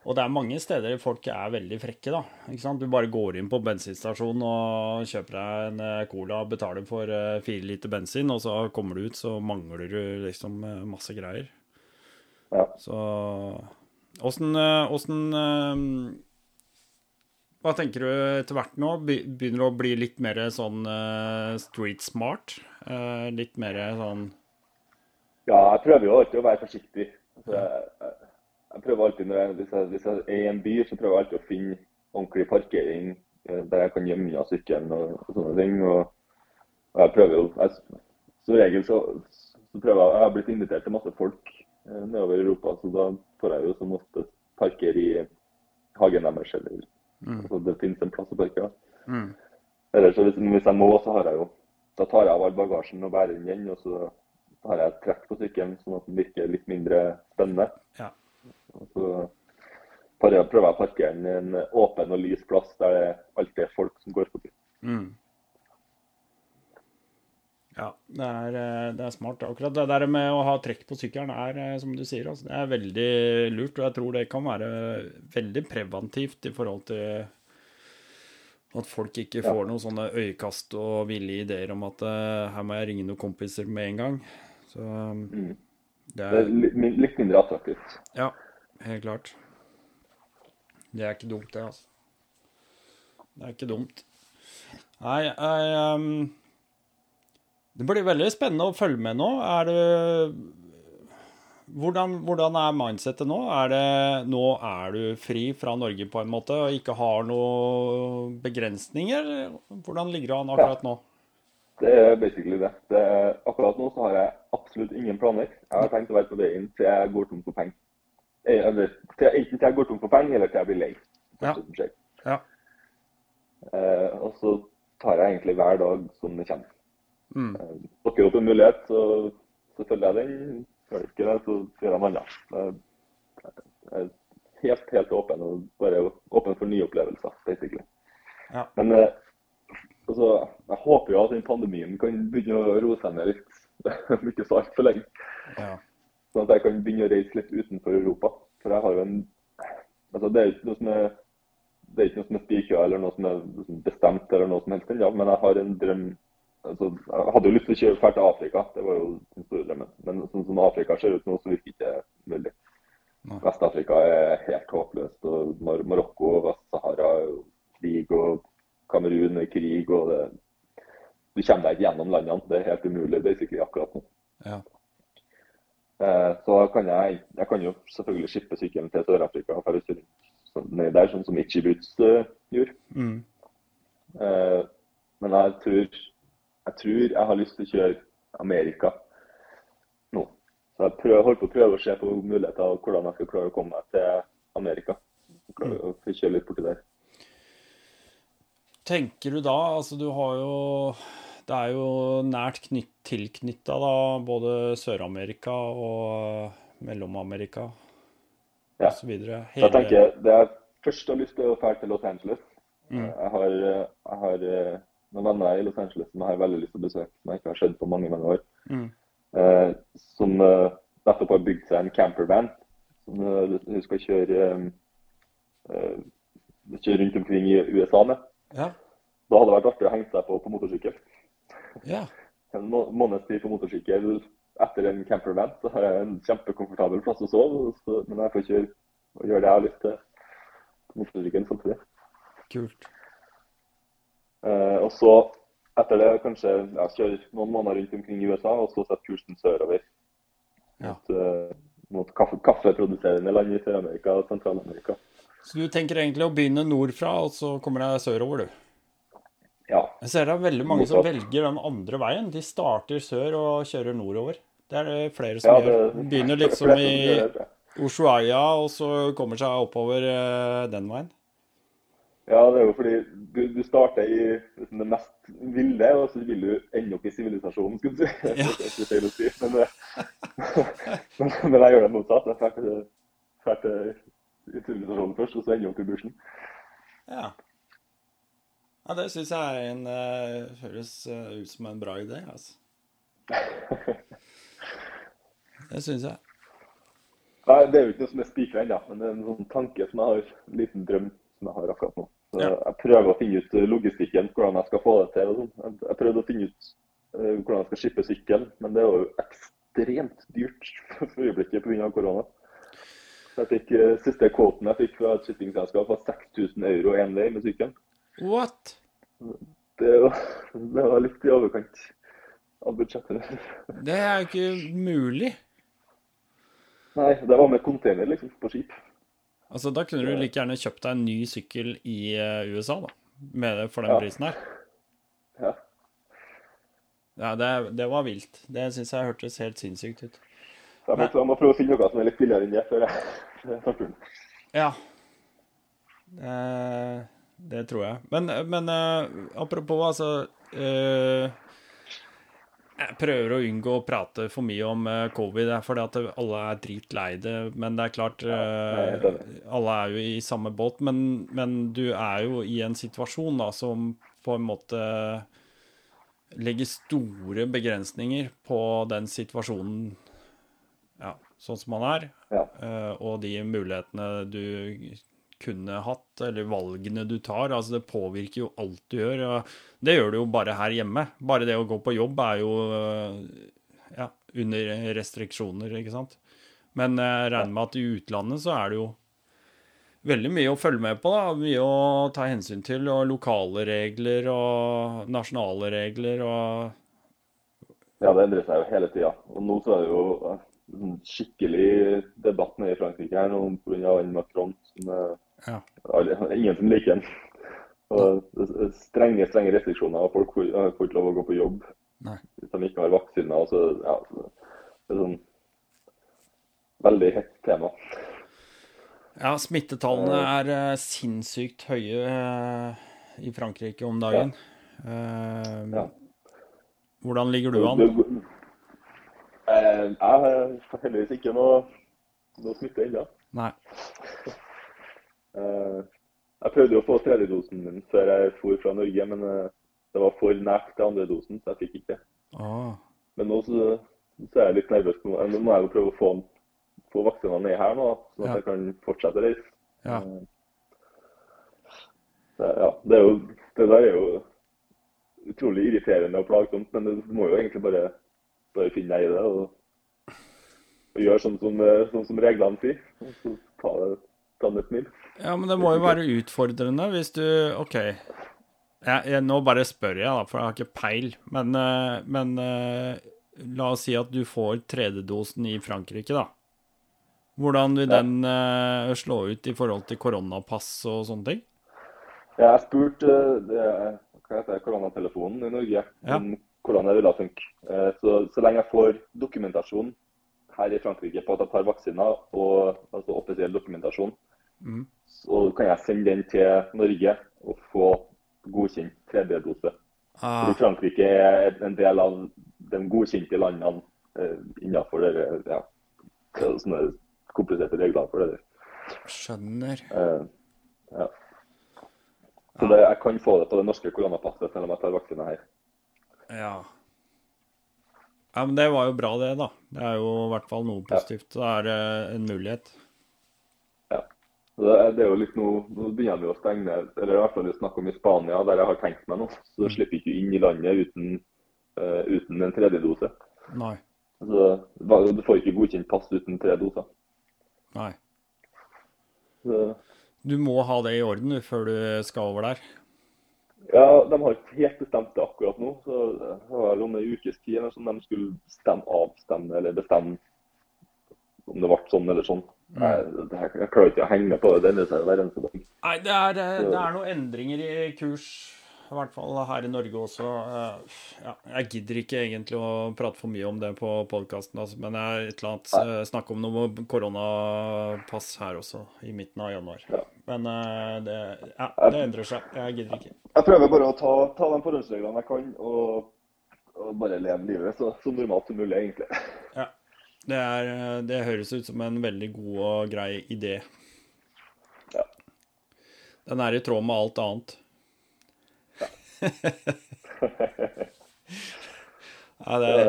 B: og det er mange steder folk er veldig frekke, da. Ikke sant? Du bare går inn på bensinstasjonen og kjøper deg en cola cola, betaler for eh, fire liter bensin, og så kommer du ut, så mangler du liksom eh, masse greier.
A: Ja.
B: Så åssen Hva tenker du etter hvert nå? Begynner du å bli litt mer sånn street smart? Litt mer sånn
A: Ja, jeg prøver jo alltid å være forsiktig. Altså, jeg, jeg prøver alltid, når jeg, hvis, jeg, hvis jeg er i en by, så prøver jeg alltid å finne ordentlig parkering eh, der jeg kan gjemme unna sykkelen og, og, sånne ting. Og, og jeg prøver jo jeg, Som regel så, så, prøver jeg Jeg har blitt invitert til masse folk eh, nedover Europa, så da får jeg jo som oftest parkere i hagen deres. Eller mm. altså, det finnes en plass å parkere. Mm. Eller så hvis, hvis, jeg må, så har jeg jo Da tar jeg av all bagasjen og bærer den igjen, og så har jeg et trekk på sykkelen, sånn at den virker litt mindre spennende.
B: Ja.
A: Og så prøver jeg å parkere den i en åpen og lys plass der det alltid er folk som går forbi.
B: Mm. Ja, det er, eh, det er, smart. Akkurat det der med å ha trekk på sykkelen er, eh, som du sier, altså, det er veldig lurt. Og jeg tror det kan være veldig preventivt i forhold til at folk ikke får ja. noen sånne øyekast og ville ideer om at uh, her må jeg ringe noen kompiser med en gang. Så
A: mm. det, er, det er litt mindre attraktivt.
B: Ja, helt klart. Det er ikke dumt, det, altså. Det er ikke dumt. Nei, jeg um, Det blir veldig spennende å følge med nå. Er det hvordan, hvordan, er mindsettet nå? Er det nå er du fri fra Norge på en måte og ikke har noen begrensninger? Hvordan ligger det an akkurat nå?
A: Det er basically det. det akkurat nå så har jeg absolutt ingen planer. Jeg har tenkt å være på veien til jeg går tom for penger. Eh, eller til, enten til jeg går tom for penger, eller til jeg blir lei.
B: Ja. ja.
A: Eh, og så tar jeg egentlig hver dag som det kommer.
B: Mm.
A: Eh, dukker opp en mulighet, så, så følger jeg den. Gjør det ikke det, så gjør jeg noe annet. Jeg er helt, helt åpen og bare åpen for nye opplevelser, basically.
B: Ja.
A: Men eh, altså, jeg håper jo at den pandemien kan begynne å roe seg ned litt. Det er ikke så altfor lenge.
B: Ja.
A: Sånn at jeg kan begynne å reise litt utenfor Europa. For jeg har jo en altså Det er ikke noe som er det er ikke noe som er spikra eller noe som er liksom bestemt, eller noe som helst ja, men jeg har en drøm altså, Jeg hadde jo lyst til å kjøre fælt til Afrika, det var jo den store drømmen. Men sånn som Afrika ser ut nå, så virker ikke det mulig. Vest-Afrika er helt håpløst. og Mar Marokko og Vest-Sahara er jo krig, og Kamerun er krig. og det, Du kommer deg ikke gjennom landene. Det er helt umulig basically akkurat nå.
B: Ja.
A: Eh, så kan jeg, jeg kan jo selvfølgelig skippe sykkelen til Sør-Afrika og dra rundt der, sånn som Ichibuts Boots eh, gjorde.
B: Mm.
A: Uh, men jeg tror, jeg tror jeg har lyst til å kjøre Amerika nå. Så jeg prøver, holder på å prøve å se på muligheter og hvordan jeg skal klare å komme meg til Amerika. Klare å kjøre litt borti der.
B: Tenker du da Altså, du har jo Det er jo nært knytt, tilknytta både Sør-Amerika og Mellom-Amerika
A: Ja.
B: videre.
A: Så jeg tenker, Det jeg først har lyst til å dra til Los Angeles.
B: Mm.
A: Jeg har, jeg har eh, noen venner i Los Angeles som jeg har veldig lyst til å besøke, som jeg ikke har sett på mange mange år.
B: Mm.
A: Eh, som eh, nettopp har bygd seg en campervan som eh, hun skal kjøre, eh, eh, kjøre rundt omkring i USA med.
B: Ja.
A: Da hadde det vært artig å henge seg på på motorsykkel.
B: Ja.
A: En må- måneds tid på motorsykkel etter en campervan, så har jeg en kjempekomfortabel plass å sove. Så, men jeg får kjøre og gjøre det jeg har lyst til på motorsykkelen samtidig.
B: Kult.
A: Eh, og så etter det kanskje ja, kjøre noen måneder rundt omkring i USA, og så sette kursen sørover.
B: Ja.
A: Mot, uh, mot kaffe, kaffeproduserende land i Sør-Amerika og Sentral-Amerika.
B: Så du tenker egentlig å begynne nordfra, og så kommer deg sørover, du?
A: Ja.
B: Jeg ser det er veldig mange som velger den andre veien. De starter sør og kjører nordover. Det er det flere som
A: ja
B: gjør. Begynner liksom i
A: det.
B: Ushuaia, og så kommer seg oppover eh, den veien.
A: Ja, det er jo fordi du, du starter i liksom, det mest ville, og så vil du ende opp i sivilisasjonen, skulle du si.
B: Ja.
A: Det er feil å si, men, men, men jeg gjør det motsatt. Jeg drar til, sivilisasjonen først, og så ender jeg opp i bushen.
B: Ja. Ja det syns jeg er en uh, høres eh, ut som en bra idé, altså. Det syns jeg.
A: Nei, Det er jo ikke noe som er spikra ennå, men det er en sånn tanke som jeg har, en liten drøm som jeg har akkurat nå. Så
B: Ja.
A: Jeg prøver å finne ut eh, logistikken, hvordan jeg skal få det til. og sånn. Jeg- prøvde å finne ut eh, hvordan jeg skal skippe sykkelen, men det er jo ekstremt dyrt for øyeblikket pga. korona. Så Jeg fikk, eh, Siste kvoten jeg fikk fra et shippingselskap, var 6000 euro én vei med sykkelen.
B: What?
A: Det, var- det var litt i overkant av budsjettet.
B: Det er jo ikke mulig.
A: Nei, det var med container liksom, på skip.
B: Altså, Da kunne du like gjerne kjøpt deg en ny sykkel i eh, USA, da. Med for den
A: Ja.
B: prisen her.
A: Ja.
B: Ja, det, det var vilt. Det syns jeg hørtes helt sinnssykt ut.
A: Så jeg må, jeg må prøve å finne noe som er litt billigere enn det før jeg tar turen.
B: Ja. Eh, det tror jeg. Men, men eh, apropos, altså eh, Jeg prøver å unngå å prate for mye om uh, covid, fordi at alle er dritlei det. Men det er klart, eh, alle er jo i samme båt. Men, men du er jo i en situasjon da som på en måte legger store begrensninger på den situasjonen ja, sånn som man er.
A: Ja.
B: uh, og de mulighetene du kunne hatt, eller valgene du tar. Altså, det påvirker jo alt du gjør. og Det gjør du jo bare her hjemme. Bare det å gå på jobb er jo eh, ja, under restriksjoner, ikke sant. Men jeg regner med at i utlandet så er det jo veldig mye å følge med på. da, Mye å ta hensyn til. Og lokale regler og nasjonale regler og
A: Ja, det endrer seg jo hele tida. Og nå så er det jo eh, skikkelig debatt nede i Frankrike her nå pga. Macron. Som er,
B: Ja.
A: ingen som liker den. Og strenge strenge restriksjoner. og Folk får, ikke lov å gå på jobb
B: Nei.
A: hvis de ikke har vaksiner. og Så, ja, det er sånn veldig hett tema.
B: Ja, smittetallene er eh, sinnssykt høye eh, i Frankrike om dagen. Eh,
A: Ja.
B: Hvordan ligger du an?
A: Jeg har heldigvis ikke noe, noe smitte ennå.
B: Nei.
A: Eh, Jeg prøvde å få tredjedosen min før jeg for fra Norge, men eh, det var for nært til andre dosen, så jeg fikk ikke det.
B: Åh.
A: Men nå så, så er jeg litt nervøs. Nå må jeg jo prøve å få, få vaksinene ned her nå, sånn at
B: Ja.
A: jeg kan fortsette å reise.
B: Ja.
A: Eh, Det, ja, det, jo, det der er jo utrolig irriterende og plagsomt, men du må jo egentlig bare, bare finne deg i det. Og, og gjøre sånn som, sånn som reglene sier. Og så ta det det smil.
B: Ja, men det må jo være utfordrende hvis du OK. Jeg, jeg, nå bare spør jeg, da, for jeg har ikke peil. Men, eh, men eh, la oss si at du får tredjedosen i Frankrike, da. Hvordan vil den uh, slå ut i forhold til koronapass og sånne ting?
A: Jeg har spurt uh, hva heter koronatelefonen i Norge
B: Ja.
A: om hvordan det ville funke. Uh, Så, så lenge jeg får dokumentasjon her i Frankrike på at jeg tar vaksiner, og altså offisiell dokumentasjon,
B: Mm.
A: så kan jeg sende den til Norge og få godkjent tredje dose.
B: Ah,
A: Fordi Frankrike er en del av de godkjente landene eh, innenfor det, ja, sånne kompliserte regler for det. der.
B: skjønner.
A: Eh, ja. Så det, jeg kan få det på det norske koronapasset selv om jeg tar vaksine her.
B: Ja. Ja, men det var jo bra, det, da. Det er jo i hvert fall noe positivt. Det er en mulighet.
A: Det, er- det er jo litt noe, Nå begynner vi å stenge eller i hvert fall vi snakker om i Spania, der jeg har tenkt meg nå. Så du slipper ikke inn i landet uten, uh, uten en tredje dose.
B: Nei.
A: Altså, du får ikke godkjent pass uten tre doser.
B: Nei.
A: Så,
B: Du må ha det i orden før du skal over der.
A: ja, De har ikke helt bestemt det akkurat nå. så Det var om en ukes tid eller sånn, de skulle stemme, avstemme eller bestemme om det ble sånn eller sånn. Nei, det, her- jeg klarer ikke å henge med på det. Det endrer seg hver eneste dag.
B: Nei, det er, eh, det er noen endringer i kurs, i hvert fall her i Norge også. Eh, Ja, jeg gidder ikke egentlig å prate for mye om det på podkasten, altså, men jeg er et eller annet eh, snakk om noe koronapass her også, i midten av januar.
A: Ja.
B: Men eh, det, ja, det endrer seg. Jeg gidder ikke.
A: Jeg prøver bare å ta, ta de forholdsreglene jeg kan, og, og bare leve livet så, så normalt som mulig, egentlig.
B: Ja. Det, er, eh, det høres ut som en veldig god og grei idé.
A: Ja.
B: Den er i tråd med alt annet. Ja, det er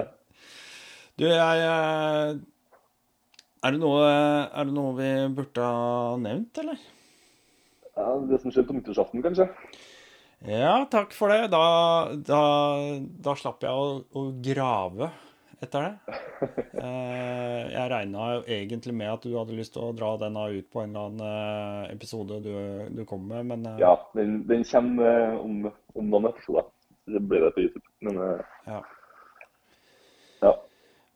B: Du, jeg eh, Er det noe, er det noe vi burde ha nevnt, eller?
A: Ja, det som skjedde på nyttårsaften, kanskje.
B: Ja, takk for det. Da, da, da slapp jeg å, å grave etter det. Eh, Jeg regna jo egentlig med at du hadde lyst til å dra denne ut på en eller annen eh, episode du, du kom med, men eh,
A: Ja, den, den kommer om, om noen episoder. Det blir det på YouTube. Men
B: ja.
A: ja.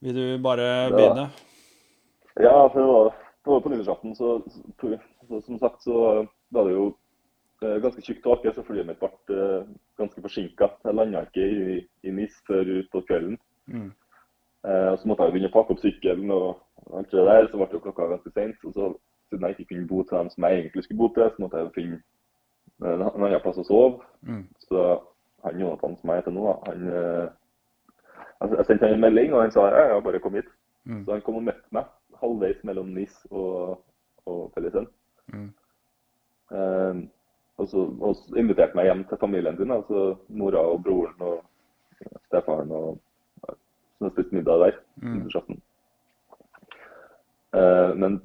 B: Vil du bare begynne?
A: Ja, for det var, det var på nyttårsaften, så, så, så som sagt så var det jo ganske tjukk tåke, så flyet mitt ble ganske forsinka. Jeg landa ikke i, i NIS før utpå kvelden.
B: Mm.
A: Eh, og så måtte jeg begynne å pakke opp sykkelen og alt det der. Så ble det klokka ganske seint. Og så, siden jeg ikke kunne bo til dem som jeg egentlig skulle bo til, så måtte jeg finne en en annen plass å sove.
B: Mm.
A: Så han Jonathan som jeg heter nå, han eh, altså, Jeg sendte han en melding, og han sa ja, ja, bare kom hit.
B: Mm.
A: Så han kom og møtte meg halvveis mellom NIS og, og Fellesøen.
B: Mm.
A: Um, og, så, og så inviterte meg hjem til familien sin, altså mora og broren og stefaren. og Så jeg spiste middag der.
B: Mm.
A: Eh, men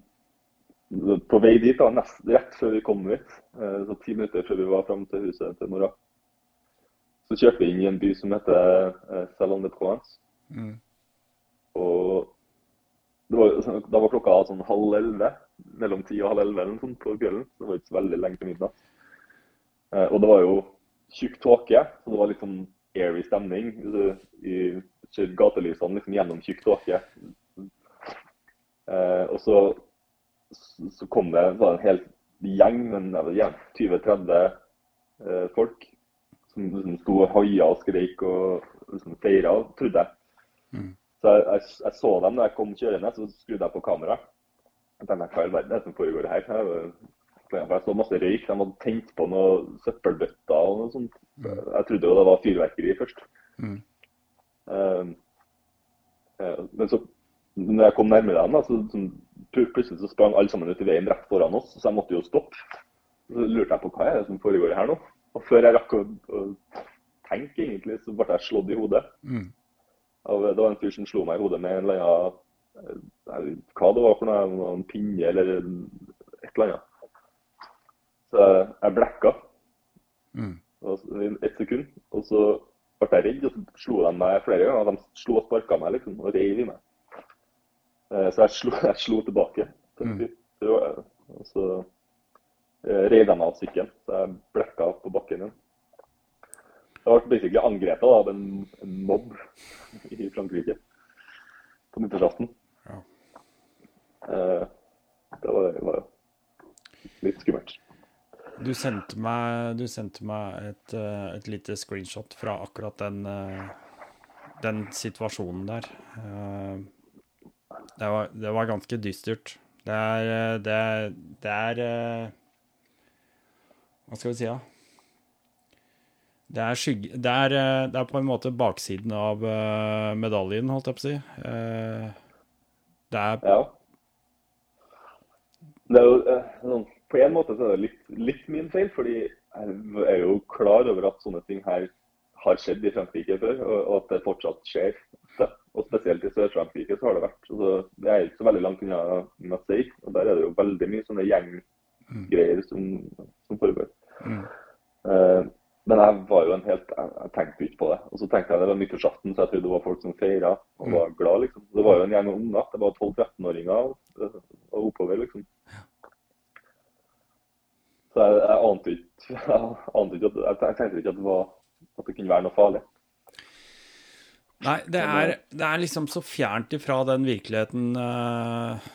A: på vei dit, da, nest, rett før vi kom dit, eh, så ti minutter før vi var fram til huset til mora, så kjørte vi inn i en by som heter eh, Salon de Provence.
B: Mm.
A: Og var, jo- da var klokka sånn halv elleve, mellom ti og halv elleve eller sånt på kvelden. Så det var ikke så veldig lenge til midnatt. Eh, og det var jo tjukk tåke, så det var litt sånn airy stemning. I, gatelysene liksom gjennom tjukk tåke. Eh, og så, så kom det var en hel gjeng, ikke, 20-30 eh, folk, som liksom sto og haia og skreik og liksom feira, trodde jeg.
B: Mm.
A: Så jeg, jeg, jeg så dem da jeg kom kjørende, så skrudde jeg på kameraet. Jeg tenkte hva i all verden er det som foregår her? Var- jeg så masse røyk. De hadde tent på noen søppelbøtter og noe sånt. Jeg trodde jo det var fyrverkeri først.
B: Mm.
A: Eh, men så, når jeg kom nærmere dem, da, så, så plutselig så sprang alle sammen ut i veien rett foran oss, så jeg måtte jo stoppe. Så lurte jeg på hva er det som foregår her nå. Og før jeg rakk å, å tenke, egentlig, så ble jeg slått i hodet.
B: Mm.
A: Og Det var en fyr som slo meg i hodet med en eller annen eh, Hva det var for noe, en pinne eller et eller annet. Så jeg- jeg blekka
B: Mm.
A: i ett sekund. Og så ble jeg redd, og så slo de meg flere ganger. De slo og sparka meg liksom, og reiv i meg. Eh, så jeg slo, jeg slo tilbake.
B: Mm.
A: Og så eh, reiv de meg av sykkelen, så jeg blekka på bakken igjen. Jeg ble basically angrepet av en, en mobb i Frankrike på nyttårsaften.
B: Ja.
A: Eh, det var, var litt skummelt.
B: Du sendte meg, du sendte meg et, eh, et lite screenshot fra akkurat den, eh, den situasjonen der. Eh, Det var, det var ganske dystert. Det er Det er, det er Hva skal vi si, da? Det er, skygge, det, er, det er på en måte baksiden av medaljen, holdt jeg på å si. Det er
A: Ja. Det er jo, sånn, på en måte så er det litt, litt min feil, fordi jeg er jo klar over at sånne ting her har skjedd i Frankrike før, og, og at det fortsatt skjer. Og spesielt i Sør-Frankrike så har det vært. Altså, det er ikke så veldig langt unna Marseille, og der er det jo veldig mye sånne gjenggreier som, som foregår.
B: Mm.
A: Uh, men jeg var jo en helt, jeg, jeg tenkte ikke på det. Og så tenkte jeg det var nyttårsaften, så jeg trodde det var folk som feira og var glad, liksom. Det var jo en gjeng unger. Det var 12-13-åringer og, og oppover, liksom. Så jeg, jeg ante ikke jeg at, jeg tenkte ikke at det, var, at det kunne være noe farlig.
B: Nei, det er, det er liksom så fjernt ifra den virkeligheten uh,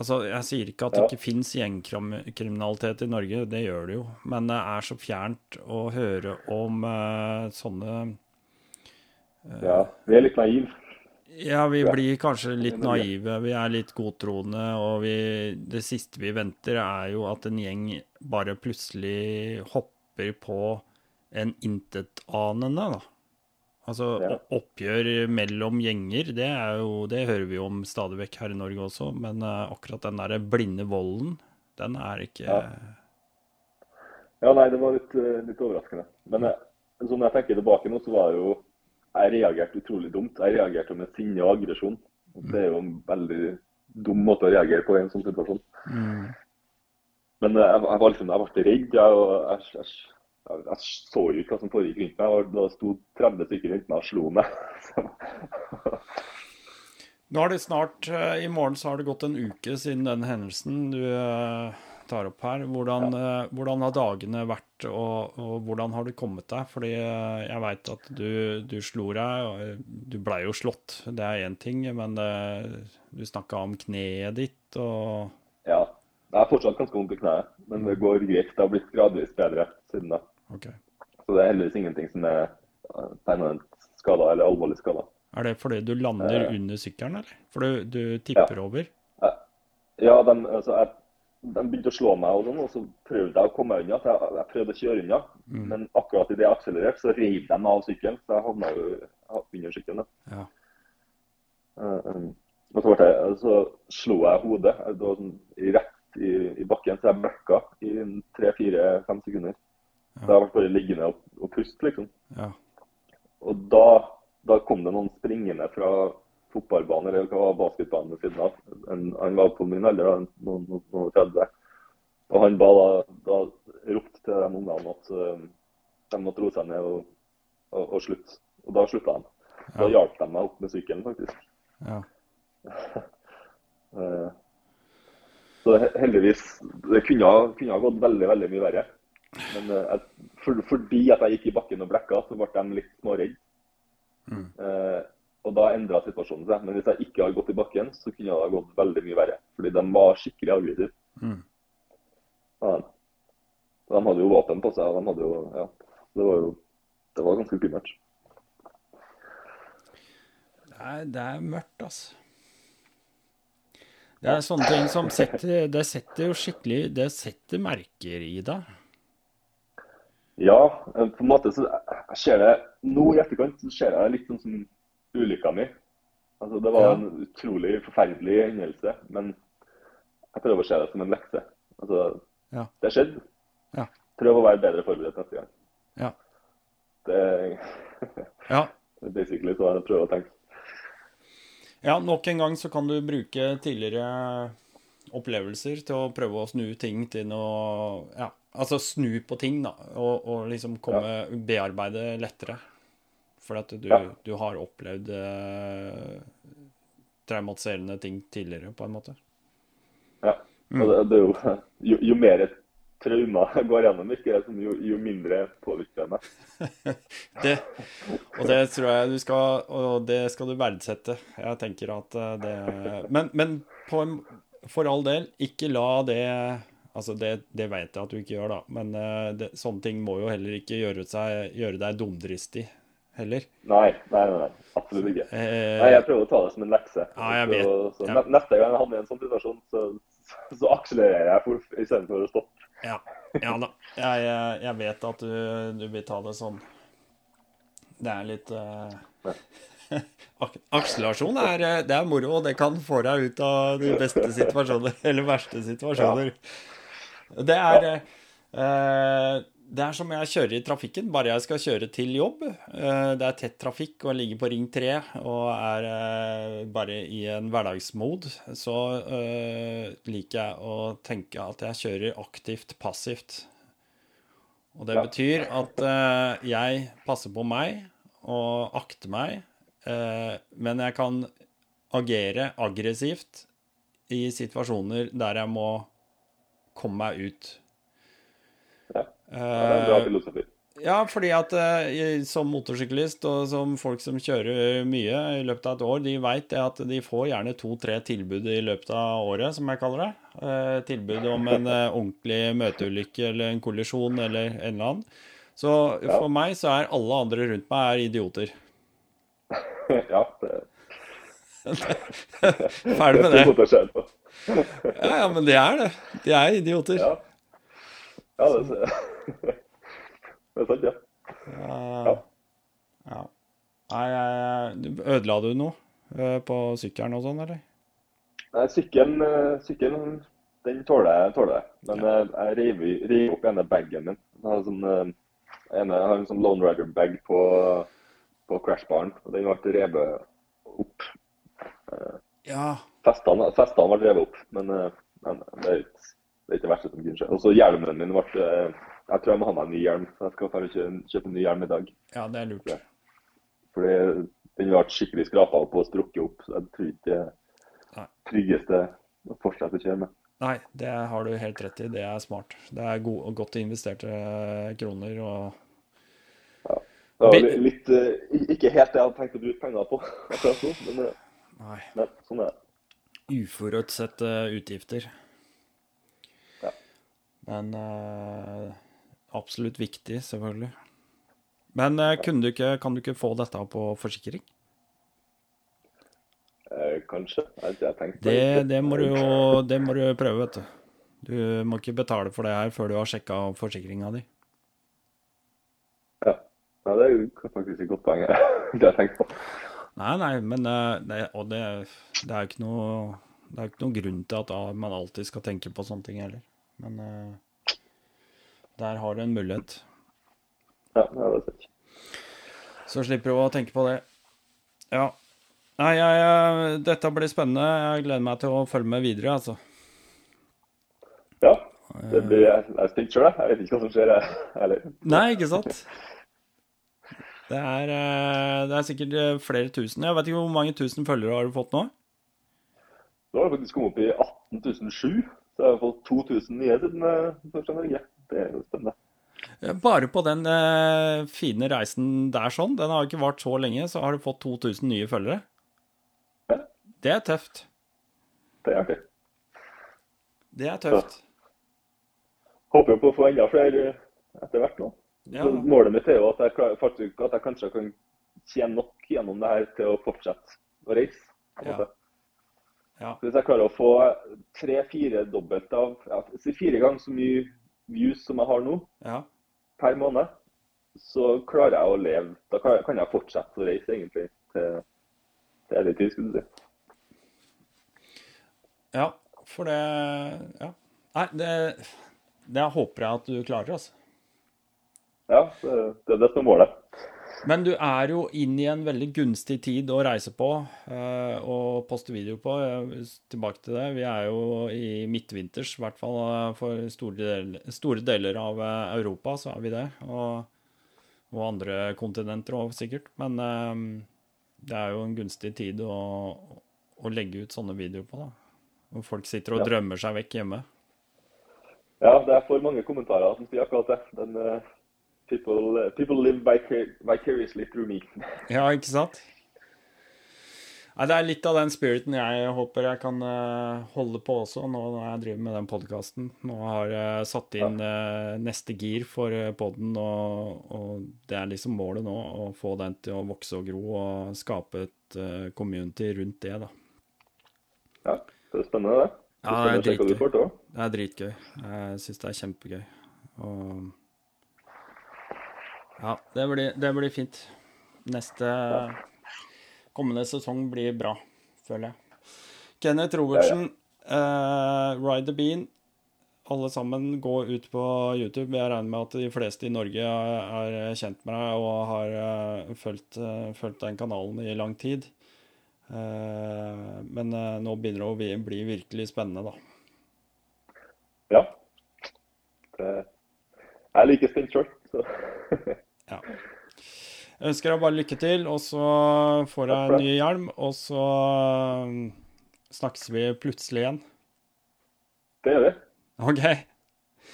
B: Altså, jeg sier ikke at det
A: Ja.
B: ikke fins gjengkriminalitet i Norge, det gjør det jo. Men det er så fjernt å høre om uh, sånne
A: Ja, vi er litt naive.
B: Ja, vi blir kanskje litt naive, vi er litt godtroende, og vi, det siste vi venter, er jo at en gjeng bare plutselig hopper på en intetanende, da. Altså
A: Ja.
B: oppgjør mellom gjenger, det er jo Det hører vi jo om stadig vekk her i Norge også, men eh, akkurat den derre blinde volden, den er ikke
A: Ja. Ja, nei, det var litt, eh, litt overraskende. Men eh, sånn jeg tenker tilbake nå, så var det jo Jeg reagerte utrolig dumt. Jeg reagerte med sinne og aggresjon. Det er jo en veldig dum måte å reagere på i en sånn situasjon.
B: mm,
A: Men jeg, jeg var liksom, jeg ble redd. Jeg, jeg, jeg, jeg, så jo ikke hva som foregikk rundt meg. Da sto 30 stykker rundt meg og slo meg.
B: Nå er det snart eh, I morgen så har det gått en uke siden den hendelsen du eh, tar opp her. Hvordan, eh, hvordan har dagene vært, og, og hvordan har du kommet deg? Fordi eh, jeg veit at du, du slo deg, eh, du blei jo slått, det er én ting, men eh, du snakka om kneet ditt og
A: ja. Jeg har fortsatt ganske vondt i kneet, men det går greit. Det har blitt gradvis bedre siden da.
B: Okay.
A: Så det er heldigvis ingenting som er permanent skada eller alvorlig skada.
B: Er det fordi du lander under sykkelen, eller? For du, du tipper over?
A: Ja, den, altså, jeg, de begynte å slå meg, og sånn, og så prøvde jeg å komme meg unna. Så jeg, jeg prøvde å kjøre unna.
B: Mm.
A: Men akkurat idet jeg akselererte, så reiv de meg av sykkelen. Så jeg havna jo under sykkelen.
B: Ja.
A: Uh, um, og så, jeg, så slo jeg hodet det var sånn, rett i, i bakken, så jeg bløkka i tre-fire-fem sekunder. Så jeg ble bare liggende og, og puste, liksom.
B: Ja.
A: Og da, da kom det noen springende fra fotballbanen eller hva basketbanen ved siden av. En, han var på min alder, da, noen, noen, noen 30. Og han ba da, da ropte til de ungene at uh, de måtte roe seg ned og, og, og slutte. Og da slutta de. Da
B: Ja.
A: hjalp de meg opp med sykkelen, faktisk.
B: ja.
A: uh, Så heldigvis Det kunne kunne ha gått veldig veldig mye verre. Men uh, for, fordi at jeg gikk i bakken og blekka, så ble de litt småredde.
B: Mm.
A: Og da endra situasjonen seg. Men hvis jeg ikke hadde gått i bakken, så kunne det ha gått veldig mye verre. Fordi de var skikkelig aggressive.
B: Mm.
A: Ja. De hadde jo våpen på seg. og De hadde jo, ja, det var jo det var ganske skummelt.
B: Det er, det er mørkt, altså. Det er sånne ting som setter Det setter jo skikkelig Det setter merker i deg.
A: Ja, på en måte så jeg ser det nå i etterkant så ser jeg det litt sånn som ulykka mi. Altså, det var
B: Ja.
A: en utrolig forferdelig hendelse, men jeg prøver å se det som en lekse. Altså,
B: Ja.
A: det skjedde.
B: Ja.
A: Prøv å være bedre forberedt neste gang.
B: Ja.
A: Det
B: Ja.
A: basically så jeg prøver å tenke.
B: ja, nok en gang så kan du bruke tidligere opplevelser til å prøve å snu ting til noe Ja, altså snu på ting, da. Og, og liksom komme Bearbeide lettere. For at du,
A: Ja.
B: du har opplevd eh, traumatiserende ting tidligere, på en måte.
A: Ja.
B: Mm.
A: Og det, det er jo, jo, jo mer traumer trauma jeg går gjennom, virker det jo, jo mindre påvirker jeg meg.
B: Det, og det tror jeg du skal Og det skal du verdsette. Jeg tenker at eh, det Men, men på en, for all del, ikke la det Altså, det, det vet jeg at du ikke gjør, da, men eh, det, sånne ting må jo heller ikke gjøre, seg, gjøre deg dumdristig heller.
A: Nei, nei, nei, absolutt ikke.
B: Eh,
A: Nei, Jeg prøver å ta det som en lekse.
B: Ja, jeg vet.
A: Så, så
B: Ja.
A: Neste gang jeg havner i en sånn situasjon, så, så akselererer jeg for, istedenfor å stoppe.
B: Ja, ja da. Jeg, jeg- vet at du, du vil ta det sånn. Det er litt uh... Akselerasjon er, eh, det er moro, og det kan få deg ut av de beste situasjoner, eller verste situasjoner. Det er eh, Det er som jeg kjører i trafikken, bare jeg skal kjøre til jobb. Eh, det er tett trafikk, og jeg ligger på Ring 3 og er eh, bare i en hverdagsmode, så eh, liker jeg å tenke at jeg kjører aktivt passivt. Og det betyr at jeg passer på meg og akter meg, men jeg kan agere aggressivt i situasjoner der jeg må komme meg ut.
A: Ja. Det er en bra
B: Eh,
A: filosofi.
B: ja, fordi at eh, som motorsyklist og som folk som kjører mye i løpet av et år, de veit at de får gjerne to-tre tilbud i løpet av året, som jeg kaller det. Eh, tilbud om en eh, ordentlig møteulykke eller en kollisjon eller en eller annen. Så
A: Ja.
B: for meg så er alle andre rundt meg er idioter.
A: Ja, det
B: Ferdig med
A: det.
B: Ja, ja, men det er det. De er idioter.
A: Ja, ja det, det er sant, ja.
B: Ja. ja. Nei, ødela du noe eh, på sykkelen og sånn, eller?
A: Nei, sykkelen, eh, sykkelen den tåler jeg. Tåler. Men ja. jeg rev, rev opp ene bagen min. Jeg har, sånn, eh, ene, jeg har en sånn Lone Rider-bag på, på crashbaren, og den ble revet opp.
B: Ja.
A: Festene, festene ble revet opp, men, eh, men det, er ikke, det er ikke verst, som kunne skje. Og så hjelmen min ble eh, Jeg tror jeg må ha meg en ny hjelm. så Jeg skal bare kjøpe, kjøpe en ny hjelm i dag.
B: Ja, det er lurt.
A: Fordi den ble skikkelig skrapa opp og strukket opp. Så jeg tror ikke det tryggeste å fortsette å kjøre med.
B: Nei, det har du helt rett i. Det er smart. Det er gode, godt investerte eh, kroner og
A: Det var
B: Be-
A: litt, eh, ikke helt det jeg hadde tenkt å bruke penger på akkurat nå, men,
B: Nei.
A: men sånn er det.
B: Uforutsette utgifter. Men eh, absolutt viktig, selvfølgelig. Men eh, du ikke, kan du ikke få dette på forsikring?
A: Eh, kanskje. Jeg har tenkt
B: Det,
A: det.
B: det, må du jo det må du prøve, vet du. Du må ikke betale for det her før du har sjekka forsikringa di.
A: Ja. ja, det er jo faktisk et godt poeng. Det har jeg tenkt på.
B: Nei, nei, men eh, det, og det, det er jo ikke noe ikke noen grunn til at man alltid skal tenke på sånne ting heller. Men uh, der har du en mulighet.
A: Ja, det er sant.
B: Så slipper du å tenke på det. Ja. Nei, jeg, jeg, dette blir spennende. Jeg gleder meg til å følge med videre, altså.
A: Ja, det blir, jeg jeg er spent sjøl, jeg. Jeg vet ikke hva som skjer, jeg heller.
B: Nei, ikke sant? Det er, eh, det er sikkert eh, flere tusen. Jeg vet ikke hvor mange tusen følgere har du fått nå?
A: Nå har jeg faktisk kommet opp i 18.007, så har vi fått 2000 nye siden jeg Norge. Det er jo spennende.
B: Eh, Bare på den eh, fine reisen der sånn, den har ikke vart så lenge, så har du fått 2000 nye følgere.
A: Ja.
B: Det er tøft.
A: Det er artig.
B: Det er tøft.
A: Håper jo på å få enda flere etter hvert nå.
B: Ja.
A: Målet mitt er jo at jeg, klarer, at jeg kanskje kan tjene nok gjennom det her til å fortsette å reise. på en måte.
B: Ja.
A: Så Hvis jeg klarer å få tre-fire dobbelt av ja, fire ganger så mye views som jeg har nå
B: Ja.
A: per måned, så klarer jeg å leve. Da kan jeg, kan jeg fortsette å reise egentlig til, til evig tid, skulle du si.
B: ja, for det Ja. Nei, det, det håper jeg at du klarer, altså.
A: Ja, det, det er det som er målet.
B: Men du er jo inn i en veldig gunstig tid å reise på eh, og poste video på. Eh, Tilbake til det. Vi er jo i midtvinters, i hvert fall eh, for store deler, store deler av Europa, så er vi det. Og og andre kontinenter òg, sikkert. Men det er jo en gunstig tid å, å legge ut sånne videoer på, da. Hvor folk sitter og
A: Ja.
B: drømmer seg vekk hjemme.
A: Ja, det er for mange kommentarer som sier akkurat det. Den, people, eh, people live vicar vicariously through me.
B: Ja, ikke sant? Nei, det er litt av den spiriten jeg håper jeg kan eh, holde på også, nå når jeg driver med den podkasten. Nå har jeg satt inn eh, neste gir for uh, poden, og, og det er liksom målet nå. Å få den til å vokse og gro og skape et eh, community rundt det, da.
A: Ja, det er spennende, det.
B: Det er
A: ja, det er
B: dritgøy. Det er dritgøy. Jeg syns det er kjempegøy. Og ja, det blir, det blir fint. Neste kommende sesong blir bra, føler jeg. Kenneth Robertsen, uh, Ride the Bean. Alle sammen gå ut på YouTube. Jeg regner med at de fleste i Norge er, er kjent med deg og har uh, fulgt, uh, fulgt den kanalen i lang tid. Men nå begynner det å bli, virkelig spennende, da.
A: Ja. Jeg liker spent sjøl, så
B: Ja. Jeg ønsker deg bare lykke til, og så får jeg en ny hjelm, og så um, snakkes vi plutselig igjen.
A: det gjør vi.
B: OK.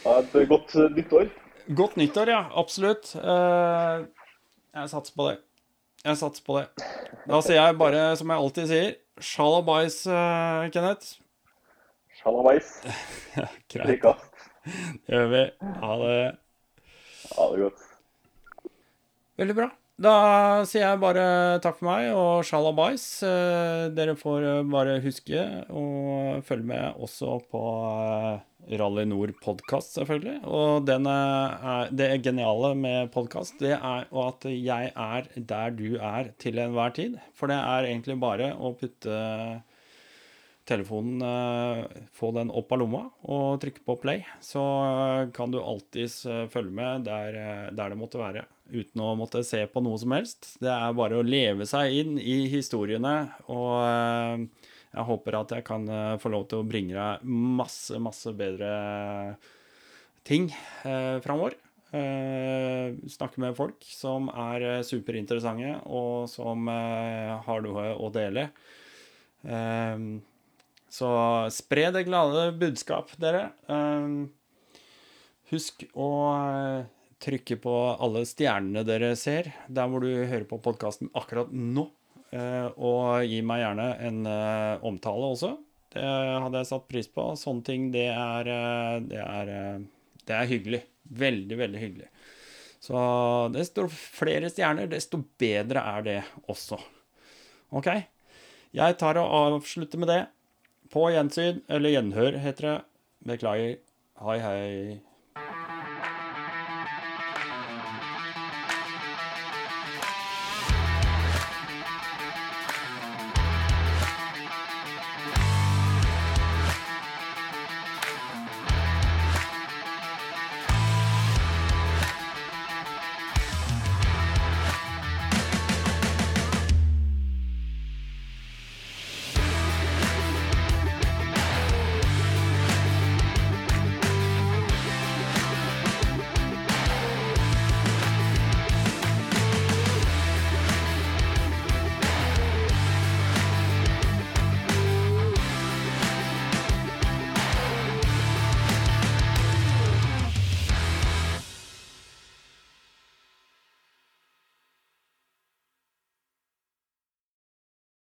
A: Ha et godt eh, nyttår.
B: Godt nyttår, ja. Absolutt. Eh, jeg satser på det. Jeg satser på det. Da sier jeg bare, som jeg alltid sier, shalabais, uh, Kenneth.
A: Shalabais
B: Greit. Det gjør vi. Ha det.
A: Ha det godt.
B: Veldig bra. Da sier jeg bare takk for meg og sjalabais. Eh, Dere får eh, bare huske å følge med også på eh, Rally Nord podkast, selvfølgelig. Og er, det geniale med podkast, det er at jeg er der du er til enhver tid. For det er egentlig bare å putte telefonen, få den opp av lomma og trykke på play, så kan du alltids følge med der, der det måtte være, uten å måtte se på noe som helst. Det er bare å leve seg inn i historiene, og eh, jeg håper at jeg kan eh, få lov til å bringe deg masse, masse bedre ting eh, framover. Eh, snakke med folk som er eh, superinteressante, og som eh, har noe å dele. Eh, så spre det glade budskap, dere. Husk å eh, trykke på alle stjernene dere ser, der hvor du hører på podkasten akkurat nå. Eh, og gi meg gjerne en eh, omtale også. Det hadde jeg satt pris på. Sånne ting, det er, eh, det er, det er hyggelig. Veldig, veldig hyggelig. Så desto flere stjerner, desto bedre er det også. OK? Jeg tar og avslutter med det. På gjensyn, eller gjenhør heter det. Beklager. Hei, hei.